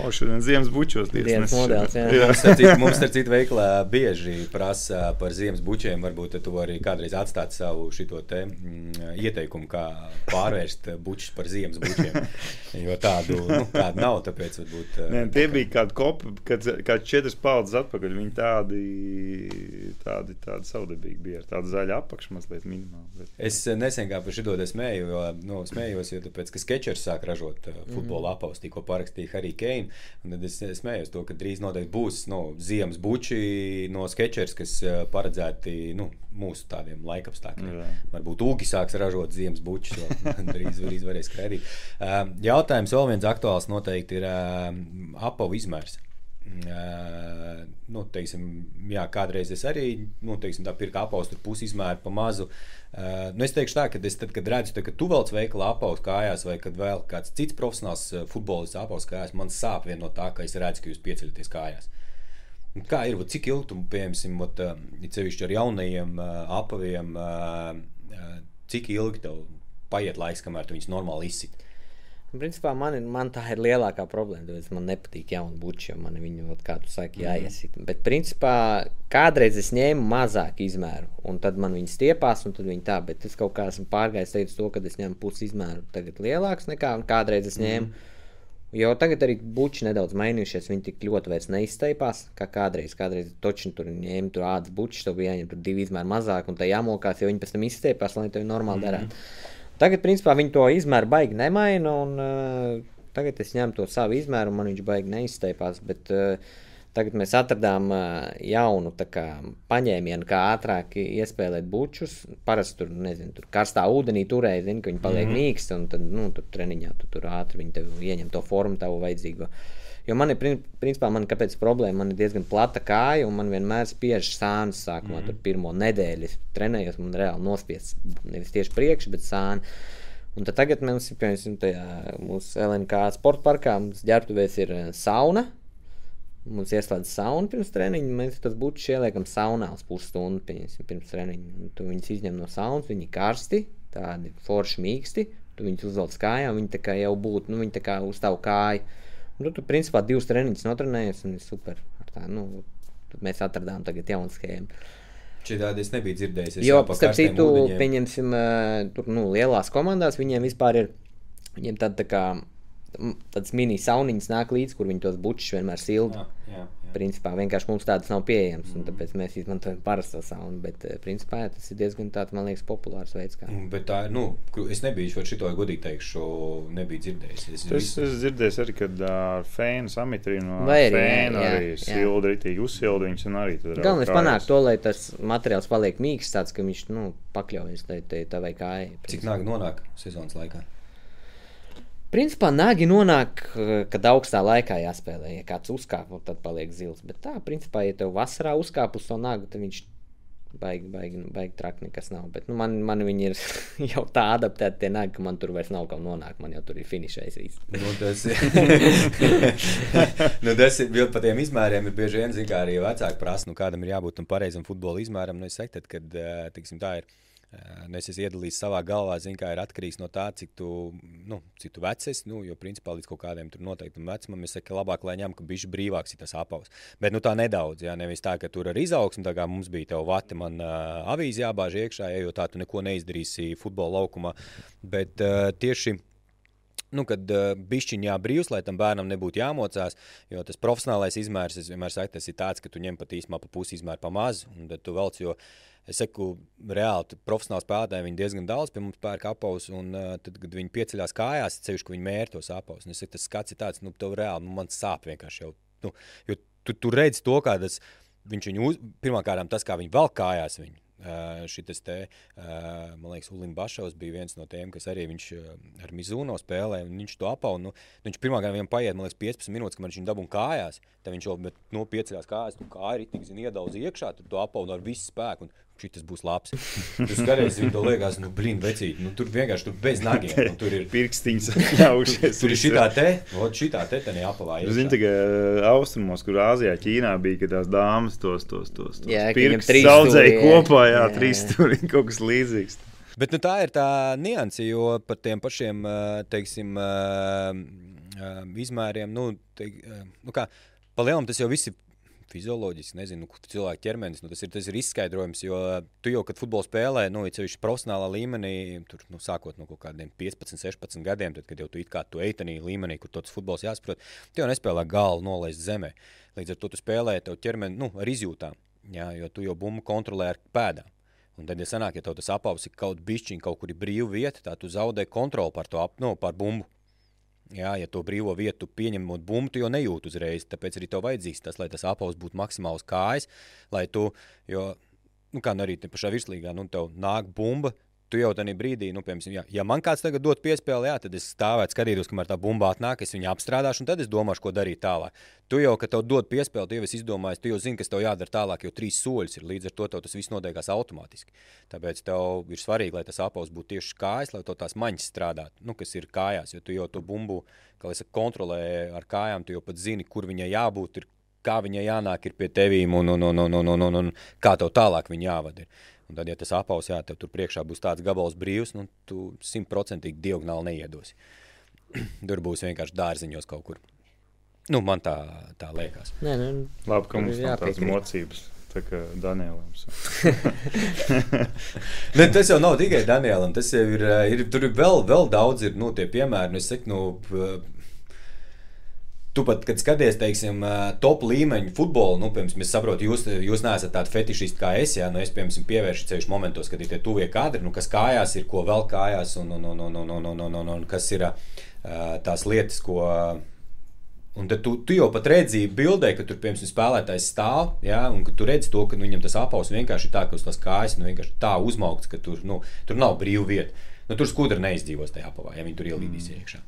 O, šodien ziemas bučos. Dienas modelis, jā. jā. Citu, mums, starp citu, veiklā bieži prasa par ziemas bučiem. Varbūt tu vari kādreiz atstāt savu šito te mm, ieteikumu, kā pārvērst bučus par ziemas bučiem. Jo tādu, nu, tādu nav, tāpēc varbūt. Nē, tie bija kādi kopi, kad, kad četras paudzes atpakaļ. Viņi tādi, tādi, tādi saudabīgi bija ar tādu zaļu apakšu mazliet minimāli. Bet... Es eh, nesen kā par šo smēju, jo, nu, smējos, jo tāpēc, ka Sketchers sāk ražot uh, futbola mm. apavus, tikko parakstīja Harry Kane. Tad es smējos to, ka drīz noteikti būs nu, ziemas buči no Sketchers, kas uh, paredzēti nu, mūsu tādiem laikapstākļiem. Jā. Varbūt Ūki sāks ražot ziemas bučus, drīz, drīz varēs skraidīt. Uh, jautājums vēl viens aktuāls noteikti ir uh, apavu izmērs. Nu, teiksim, jā, kādreiz es arī nu, teiksim, pirku apaustu, pusi izmēru pa mazu. Uh, nu, es teikšu tā, ka es, tad, kad redzu, tā, ka tu velc veikalā apaustu kājās, vai kad vēl kāds cits profesionāls futbolists apaustu kājās, man sāp vien no tā, ka es redzu, ka jūs pieceļaties kājās. Un kā ir, cik ilgi tu, piemēram, ir sevišķi ar jaunajiem apaviem, cik ilgi tev paiet laiks, kamēr tu viņus normāli izsit? Principā man, man tā ir lielākā problēma. Tāpēc man nepatīk jauni buči, jo man viņu, kā tu saki, mhm. jāiesit. Mm. Bet, principā, kādreiz es ņēmu mazāku izmēru, un tad man viņi stiepās, un tad viņi tā. Bet es kaut kā esmu pārgājis teicu to, ka es ņemu pusi izmēru tagad lielāks nekā kādreiz es ņēmu. Mm. Jo tagad arī buči nedaudz mainījušies. Viņi tik ļoti vairs neizteipās, kā kādreiz. Kādreiz točni tur ņēma tur ādas bučus, tev bija jāņem tur divi izmēri mazāk, un tā jāmokās, jo viņi pēc tam izteipās, lai tev normāli mm. darētu. Tagad, principā, viņi to izmēru baigi nemaina. Un, uh, tagad es ņemu to savu izmēru, un man viņš baigi neizsteipās. Bet, uh, Tagad mēs atradām uh, jaunu kā, paņēmienu, kā ātrāk iespēlēt bučus. Parasti tur, nezinu, tur karstā ūdenī turēja, zini, ka viņi paliek mm -hmm. mīksti, un tad, nu, tur treniņā tu tur ātri viņi tev ieņem to formu, tavu vajadzīgo. Uh, Jo man ir, principā, man, kāpēc problēma, man ir diezgan plata kāja, un man vienmēr spiež sānis sākumā, mm -hmm. tur pirmo nedēļu. Trenējos, man reāli nospiests nevis tieši priekš, bet sāni. Un tad tagad mums ir, piemēram, tajā mūsu LNK sporta parkā, mums ģērbtuvēs ir eh, sauna. Mums ieslēdz sauna pirms treniņa. Mēs tas būtu ieliekam saunā uz pusstundu pirms treniņa. Tu viņus izņem no saunas, viņi karsti, tādi forši mīksti. Tu viņus uzvelc kājām, viņi tā kā jau būtu, nu, viņi tā kā uz tavu kāju. Nu, tu principā divas treniņas notrenējies un ir super. Tā, nu, mēs atradām tagad jaunu schēmu. Šādi es nebiju dzirdējis. Es jo, starp citu, pieņemsim, tur nu, lielās komandās viņiem vispār ir viņiem tāda tā kā tādas mini sauniņas nāk līdzi, kur viņi tos bučus vienmēr silda. Jā, jā. Principā vienkārši mums tādas nav pieejamas, mm. un tāpēc mēs izmantojam parasto saunu. Bet, eh, principā, jā, tas ir diezgan tāds, man liekas, populārs veids. Kā. Mm, bet tā ir, nu, es nebiju šo šito godīgi teikšu, nebiju dzirdējis. Es, es, es dzirdēju arī, kad ar fēnu samitrinu no Vai arī, fēnu jā, arī silda ritīgi uzsilda viņus un arī tad Galvenais panākt to, lai tas materiāls paliek mīksts tāds, ka viņš, nu, pakļaujas tai, tai, tai vai kājai. Cik nāk nonāk sezonas laikā? Principā nagi nonāk, eh, kad augstā laikā jāspēlē. Ja kāds uzkāp, tad paliek zils. Bet tā, principā, ja tev vasarā uzkāp uz to nagu, tad viņš baigi, baigi, nu, baigi traki nekas nav. Bet nu, man, man viņi ir jau tā adaptēti, tie nagi, ka man tur vairs nav kā nonākt. Man jau tur ir finišais viss. Nu, tas nu, tas ir jau par tiem izmēriem. Ir bieži vien, kā arī vecāki prasa, nu, kādam ir jābūt tam pareizam futbola izmēram. Nu, es tad, kad, eh, tiksim, tā ir Nu, es esmu iedalījis savā galvā, zinu, kā ir atkarīgs no tā, cik tu, nu, cik tu vecs esi. Nu, jo, principā, līdz kaut kādam noteiktam vecumam, es saku, labāk, lai ņem, ka ir brīvāks, ir tas apavs. Bet nu, tā nedaudz, jā, nevis tā, ka tur ir izaugsme, tā kā mums bija tev vati, man uh, avīze jābāž iekšā, ja, jo tā tu neko neizdarīsi futbola laukumā. Bet uh, tieši nu, kad uh, bišķiņā brīvs, lai tam bērnam nebūtu jāmocās. Jo tas profesionālais izmērs, es vienmēr saku, tas ir tāds, ka tu ņem pat īstenībā pa pusi izmēru pa mazu, un tad tu velc, Es saku, reāli profesionāli spēlētāji viņi diezgan daudz pie mums pērk apavus, un uh, tad, kad viņi pieceļās kājās, ceļš, ka viņi mērķi tos apavus. Es saku, tas skats ir tāds, nu, tev reāli, nu, man sāp vienkārši jau. Nu, jo tu, tu redzi to, kā tas, viņš viņu uz, pirmkārt, tas, kā viņi vēl kājās viņu. Šis te, man liekas, Ulimps Bašovs bija viens no tiem, kas arī viņš ar Mizuno spēlēja. Viņš to apavu. Nu, viņš pirmā gada viņam paiet, man liekas, 15 minūtes, kamēr viņš viņu dabūja kājās. Tad viņš jau no piecās kājās, tu kā ir tik zini, iedaudz iekšā, tu to apavu ar visu spēku. Un Šis būs labs. Tur skaties, viņa to liekas, nu, blīn, vecīt. Nu, tur vienkārši tur bez nagiem. Nu, tur ir pirkstiņas ļaušies. tur ir šitā te, ot šitā te, te neapavāja. Zini, tā kā uh, austrumos, kur Āzijā, Ķīnā bija, kad tās dāmas tos, tos, tos, tos jā, pirkstus saudzēja kopā, jā, jā, trīs tur kaut kas līdzīgs. Bet nu, tā ir tā nianse, jo par tiem pašiem, teiksim, izmēriem, nu, teik, nu kā, pa lielam tas jau viss ir fizioloģiski, nezinu, nu, cilvēka ķermenis. Nu, tas, ir, tas ir izskaidrojums, jo tu jau, kad futbolu spēlē, nu, ir sevišķi profesionālā līmenī, tur, nu, sākot no kaut kādiem 15, 16 gadiem, tad, kad jau tu it kā tu eitanī līmenī, kur tas futbols jāsaprot, tu jau nespēlē galvu nolaist zemē. Līdz ar to tu spēlē tev ķermeni nu, ar izjūtām, jā, jo tu jau bumbu kontrolē ar pēdām. Un tad, ja sanāk, ja tev tas apavs ir kaut bišķiņ, kaut kur ir brīva vieta, tad tu zaudē kontroli par to ap, no, par bumbu. Jā, ja to brīvo vietu pieņemot bumbu, jau nejūti uzreiz. Tāpēc arī tev vajadzīgs tas, lai tas apavs būtu maksimāli uz kājas, lai tu, jo, nu, kā nu arī te pašā virslīgā, nu, tev nāk bumba, tu jau tajā brīdī, nu, piemēram, ja, ja man kāds tagad dod piespēli, jā, tad es stāvētu, skatītos, kamēr tā bumba atnāk, es viņu apstrādāšu, un tad es domāšu, ko darīt tālāk. Tu jau, kad tev dod piespēli, tu jau esi izdomājis, tu jau zini, kas tev jādara tālāk, jo trīs soļus ir. Līdz ar to tas viss notiekās automātiski. Tāpēc tev ir svarīgi, lai tas apelsīns būtu tieši kājas, lai to tās maņas strādātu, nu, kas ir kājās. Jo tu jau to bumbu, kā jau kontrolē ar kājām, tu jau pat zini, kur viņai jābūt. Ir, kā viņai jānāk pie tevīm un, un, un, un, un, un, un, un kā tev tālāk viņa jāvada. Un tad, ja tas apaus, jā, tev tur priekšā būs tāds gabals brīvs, nu, tu simtprocentīgi diagonāli neiedosi. tur būs vienkārši dārziņos kaut kur. Nu, man tā, tā liekas. Nē, nu, Labi, ka mums ir nav tādas mocības. Tā kā Danielams. Ne, tas jau nav tikai Danielam. Tas jau ir, ir tur ir vēl, vēl daudz ir, nu, tie piemēri. Nu, es saku, nu, Tu pat, kad skaties, teiksim, top līmeņa futbolu, nu, piemēram, es saprotu, jūs, jūs neesat tādi fetišisti kā es. Jā, nu, es, piemēram, pievēršu ceļu momentos, kad ir tie tuvie kadri, nu, kas kājās ir, ko vēl kājās, un, un, un, un, un, un, un, un, un, kas ir tās lietas, ko. Un tad tu, tu jau pat redzi, bildē, ka tur, piemēram, spēlētājs stāv, ja, un tu redzi to, ka nu, viņam tas apaus vienkārši ir tā, ka uz tās kājas nu, vienkārši tā uzmaukts, ka tur, nu, tur nav brīva vieta. Nu, tur skudra neizdzīvos tajā apavā, ja viņi tur ielīdīs mm. iekšā.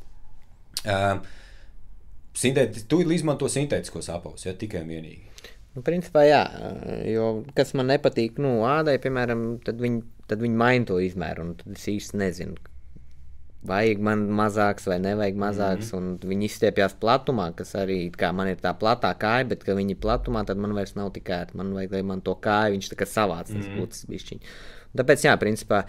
Um, Sintēti, tu izmanto sintētiskos apavus, ja tikai un vienīgi. Nu, principā, jā, jo kas man nepatīk, nu, ādai, piemēram, tad viņi, tad viņi maina to izmēru, un tad es īsti nezinu, vajag man mazāks vai nevajag mazāks, mm -hmm. un viņi izstiepjas platumā, kas arī, kā man ir tā platā kāja, bet, ka viņi ir platumā, tad man vairs nav tik ērti, man vajag, lai man to kāju, viņš tā kā savāc, tas mm -hmm. būtu bišķiņ. Tāpēc, jā, principā,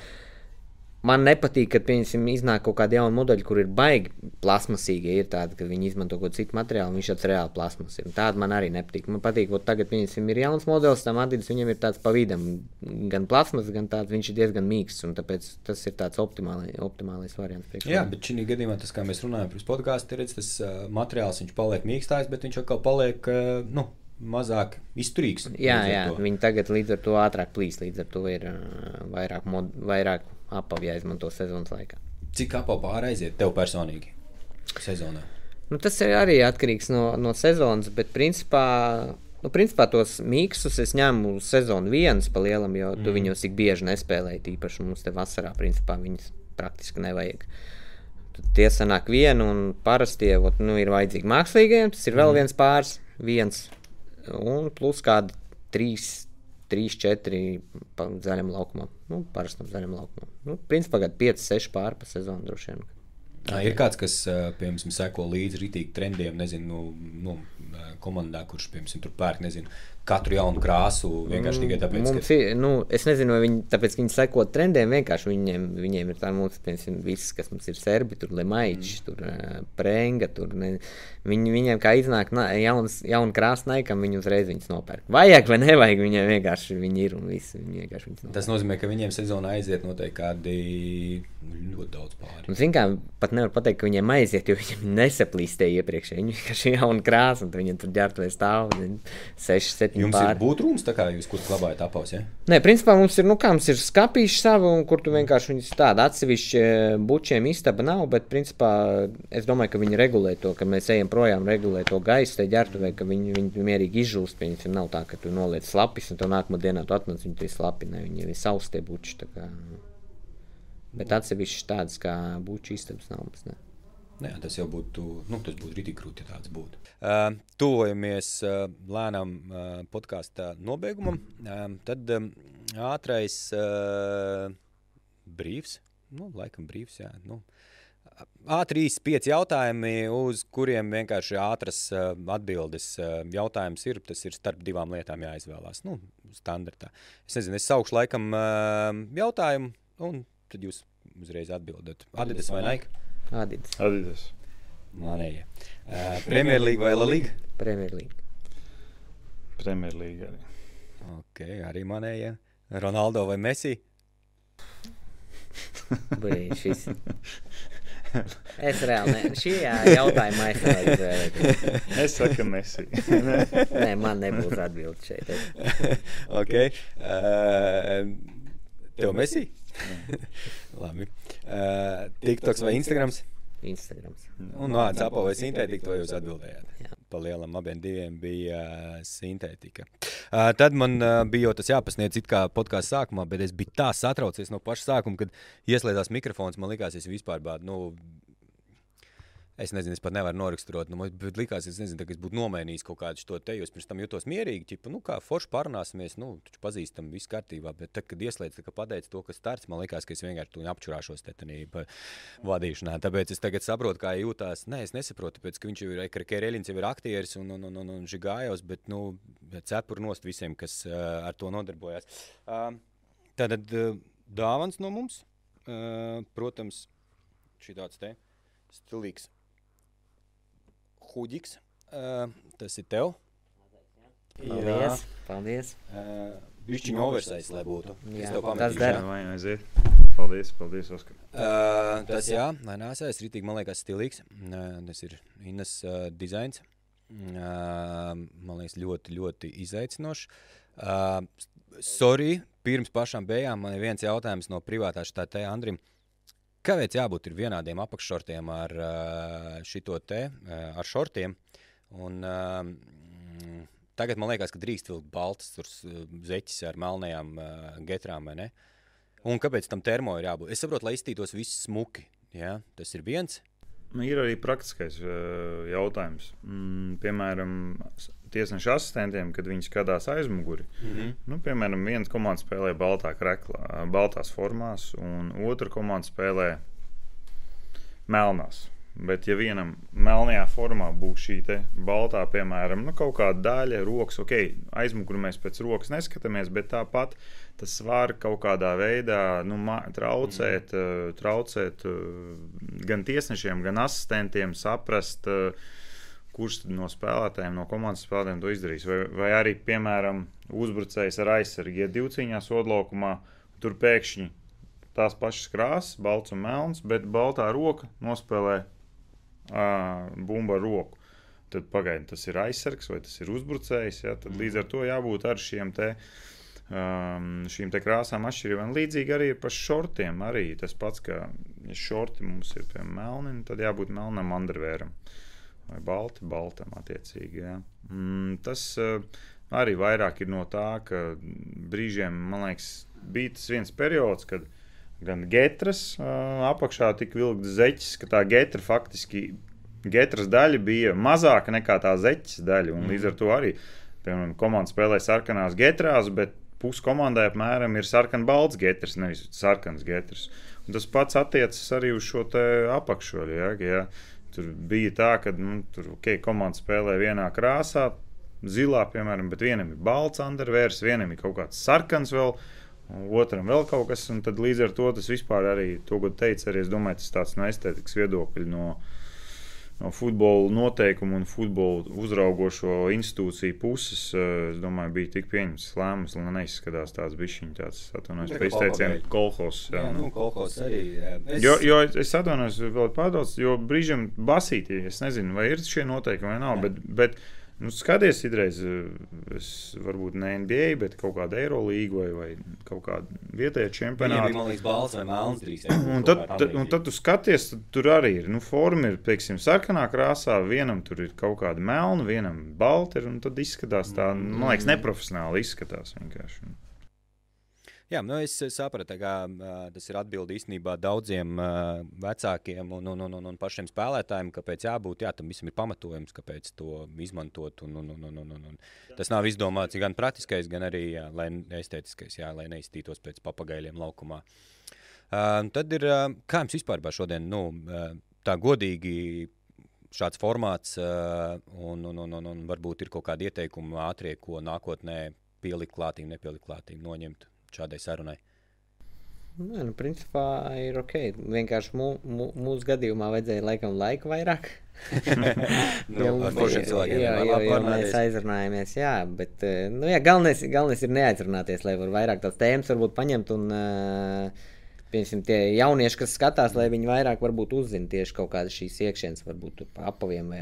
Man nepatīk, kad piemēram, iznāk kaut kāda jauna modeļa, kur ir baigi plasmasīgi. Ir tāda, ka viņi izmanto kaut kādu citu materiālu, un viņš tāds reāli plasmas ir. Tāda man arī nepatīk. Man patīk, ka tagad piemēram, ir jauns modelis, tam Adidas viņam ir tāds pa vidam, gan plasmas, gan tāds viņš ir diezgan mīksts. un Tāpēc tas ir tāds optimālais, optimālais variants. priekš Jā, bet šī gadījumā tas, kā mēs runājam par podkāstu, ir tas uh, materiāls, viņš paliek mīkstāks, bet viņš atkal paliek uh, nu, mazāk izturīgs. Jā, jā, viņi tagad līdz ar to ātrāk plīs, līdz ar to ir uh, vairāk, mod, vairāk apavu jāizmanto sezonas laikā. Cik apā pāri aiziet tev personīgi sezonā? Nu, tas ir arī atkarīgs no, no sezonas, bet principā, nu, principā tos mīksus es ņemu uz sezonu viens pa lielam, jo mm. tu viņus tik bieži nespēlēji. Tīpaši mums te vasarā, principā, viņas praktiski nevajag. Tad tie sanāk vienu, un parasti ot, nu, ir vajadzīgi mākslīgiem. Tas ir vēl mm. viens pāris, viens, un plus kādi trīs. 3, 4 zaļam laukumam. Nu, parastam zaļam laukumam. Nu, principā, kad 5, 6 pāri pa sezonu droši vien. Ā, Ir kāds, kas piemēram seko līdzi rītīgi trendiem, nezinu, nu, nu, komandā, kurš piemēram tur pērk, nezinu, katru jaunu krāsu vienkārši tikai tāpēc, Mums ka ir, nu, es nezinu, vai viņi, tāpēc, viņi seko trendiem, vienkārši viņiem, viņiem ir tā mums, piemēram, viss, kas mums ir serbi, tur lemaiķis, mm. tur uh, prenga, tur, ne, viņi, viņiem kā iznāk na, jauns, jauna krāsa naikam, viņi uzreiz viņus nopērk. Vajag vai nevajag, viņiem vienkārši viņi ir un viņi vienkārši viņus nopērk. tas nozīmē, ka viņiem sezonā aiziet noteikti kādi ļoti daudz pāri. Zin kā, pat nevar pateikt, ka viņiem aiziet, jo viņiem nesaplīstēja iepriekš. Viņi vienkārši ir jauna krāsa, un viņiem tur ģērbtuvēs stāv 6, 7 Jums pāri. ir būtrūms, tā kā jūs kur glabājat apaus, ja? Nē, principā mums ir, nu, kā mums ir skāpīši savi, un kur tu vienkārši viņus tādu atsevišķi eh, bučiem istaba nav, bet, principā, es domāju, ka viņi regulē to, ka mēs ejam projām, regulē to gaisu, te ģērbtuvē, ka viņi, viņi mierīgi izžūst, viņas nav tā, ka tu noliec slapis, un tu nākamā dienā tu atnāc, viņi tie slapi, ne, viņi ir savs tie buči, tā kā. Bet atsevišķi tādas kā buči istabas nav mums, ne. Jā, tas jau būtu, nu, tas būtu rītīgi grūti, ja tāds būtu. Uh, tuvojamies uh, lēnām uh, podkāstu nobeigumam. Uh, tad um, ātrais uh, brīvs, nu, laikam brīvs, jā. Nu. A3, 5 jautājumi, uz kuriem vienkārši ātras uh, atbildes uh, jautājums ir. Tas ir starp divām lietām jāizvēlās. Nu, standartā. Es nezinu, es saukšu laikam uh, jautājumu, un tad jūs uzreiz atbildat. Adidas vai Nike? Adidas, Adidas. Manēja. Uh, Premjerlīga vai La Liga? Premjerlīga. Premjerlīga arī. Ok, arī manēja. Ronaldo vai Messi? Brīd, šis. Es reāli ne, es nevaru izvēlēties. Es saku, Messi. Nē, man nebūs atbildi šeit. Ok. Uh, Tev mesī? Labi. Uh, TikToks vai Instagrams? Instagrams. Un no Zapo vai sintētika, to jūs atbildējāt. Jā. Pa lielam abiem diviem bija uh, sintētika. Uh, tad man uh, bija jau tas jāpasniedz it kā podkāstu sākumā, bet es biju tā satraucies no paša sākuma, kad ieslēdzās mikrofons. Man likās, es vispār bādu. Nu, Es nezinu, es pat nevaru noraksturot, nu, bet likās, es nezinu, ka es būtu nomainījis kaut kādu to te, jo es pirms tam jutos mierīgi, ķipa, nu, kā forši parunāsimies, nu, taču pazīstam, viss kārtībā, bet tad, kad ieslēdz, ka pateic to, kas starts, man likās, ka es vienkārši to apčurāšos te tenī pa vadīšanā, tāpēc es tagad saprotu, kā jūtās, nē, es nesaprotu, tāpēc, ka viņš jau ir, ka Kerēļins jau ir aktieris un, un, un, un, un Žigājos, bet, nu, cepur nost visiem, kas uh, ar to nodarbojās. Uh, tātad uh, dāvans no mums, uh, protams, šī tāds te stilīgs huģiks. Uh, tas ir tev. Paldies! Paldies. Uh, Bišķiņa oversize, lai būtu. Jā, es tev tas der. Jā, aiziet. Paldies, paldies, Oskar. Uh, tas jā, lai nesais, ritīgi, man liekas, stilīgs. Uh, tas ir Innas uh, dizains. Uh, man liekas, ļoti, ļoti izaicinošs. Uh, sorry, pirms pašām beigām man ir viens jautājums no privātā štāta Andrim. Kāpēc jābūt vienādiem apakššortiem ar uh, šito te, uh, ar šortiem? Un, mm, tagad man liekas, ka drīkst vilkt baltas zeķis ar melnajām uh, getrām? Un kāpēc tam termo ir jābūt? Es saprotu, lai iztītos viss smuki. Ja? Tas ir viens. Nu, Ir arī praktiskais uh, jautājums. Mm, piemēram, tiesneša asistentiem, kad viņi skatās aizmuguri. Mm -hmm. Nu, piemēram, viena komanda spēlē baltā kreklā, baltās formās, un otra komanda spēlē melnās. Bet, ja vienam melnajā formā būs šī te baltā, piemēram, nu, kaut kāda daļa, rokas, ok, aizmugurē mēs pēc rokas neskatāmies, bet tāpat tas var kaut kādā veidā nu, traucēt, mm. traucēt gan tiesnešiem, gan asistentiem saprast, eh, kurš no spēlētājiem, no komandas spēlētājiem to izdarīs. Vai, vai arī, piemēram, uzbrucējs ar aizsargu, ja divcīņā sodlaukumā tur pēkšņi tās pašas krāsas, balts un melns, bet baltā roka nospēlē uh, bumbu ar roku. Tad pagaidi, tas ir aizsargs vai tas ir uzbrucējs. Ja? Tad līdz ar to jābūt ar šiem te. Um, šīm te krāsām atšķirībām. Līdzīgi arī par šortiem. Arī tas pats, ka ja šorti mums ir piemēram melni, nu tad jābūt melnam undervēram. Vai balti, baltam attiecīgi. Ja. Mm, tas uh, arī vairāk ir no tā, ka brīžiem, man liekas, bija tas viens periods, kad gan getras uh, apakšā tika vilkts zeķis, ka tā getra faktiski getras daļa bija mazāka nekā tā zeķis daļa. Un līdz ar to arī, piemēram, komanda spēlē sarkanās getrās, bet pusi komandai apmēram ir sarkan-balts getras, nevis sarkans getras. Un tas pats attiecas arī uz šo apakšu. Ja, ja, tur bija tā, ka nu, tur okay, komanda spēlē vienā krāsā, zilā, piemēram, bet vienam ir balts undervērs, vienam ir kaut kāds sarkans vēl. Otram vēl kaut kas, un līdz ar to tas vispār arī, to, ko teica, arī es domāju, tas tāds no estētikas viedokļa, no, no futbola noteikumu un futbola uzraugošo institūciju puses, eh, es domāju, bija tik pieņemts lēmums, lai neizskatās tāds bišķiņš, tāds atvainojos par izteicienu kolhos. Jā, Jā, nu, kolhos arī. Es, Jo, jo es atvainojos vēl pārdaudzes, jo brīžiem basītī, es nezinu, vai ir šie noteikumi vai nav, Jā. bet, bet nu, skaties, idreiz, es varbūt ne NBA, bet kaut kādu Eirolīgu vai, vai kaut kādu vietēju čempionātu. man liekas, balts vai melns drīz. Un tad, tad, un tad tu skaties, tad tur arī ir. Nu, forma ir, piemēram, sarkanā krāsā, vienam tur ir kaut kāda melna, vienam balta, un tad izskatās tā, man liekas, neprofesionāli izskatās vienkārši. Jā, nu es eh, sapratu, ka uh, tas ir atbildi īstenībā daudziem uh, vecākiem un, un, un, un, un pašiem spēlētājiem, kāpēc jābūt. Jā, tam visam ir pamatojums, kāpēc to izmantot. Un, un, un, un, un, un. Tas nav izdomāts gan praktiskais, gan arī jā, estētiskais, jā, lai neiztītos pēc papagaļiem laukumā. Uh, tad ir, uh, kā jums vispār par šodien, nu, uh, tā godīgi šāds formāts, uh, un, un, un, un, un varbūt ir kaut kādi ieteikumi ātrie, ko nākotnē pielikt klātīm, nepielikt klātīm, noņemt šādai sarunai. Nē, nu, principā ir ok. Vienkārši mū, mū, mūsu gadījumā vajadzēja laikam laiku vairāk. Nu, Jo ar mums bija- cilvēkiem jā, jā, jā, mēs aizrunājāmies, jā, bet eh, nu, jā, galvenais, galvenais ir neaizrunāties, lai var vairāk tās tēmas varbūt paņemt un, uh, piemēram, tie jaunieši, kas skatās, lai viņi vairāk varbūt uzzina tieši kaut kādas šīs iekšienes, varbūt pa apaviem vai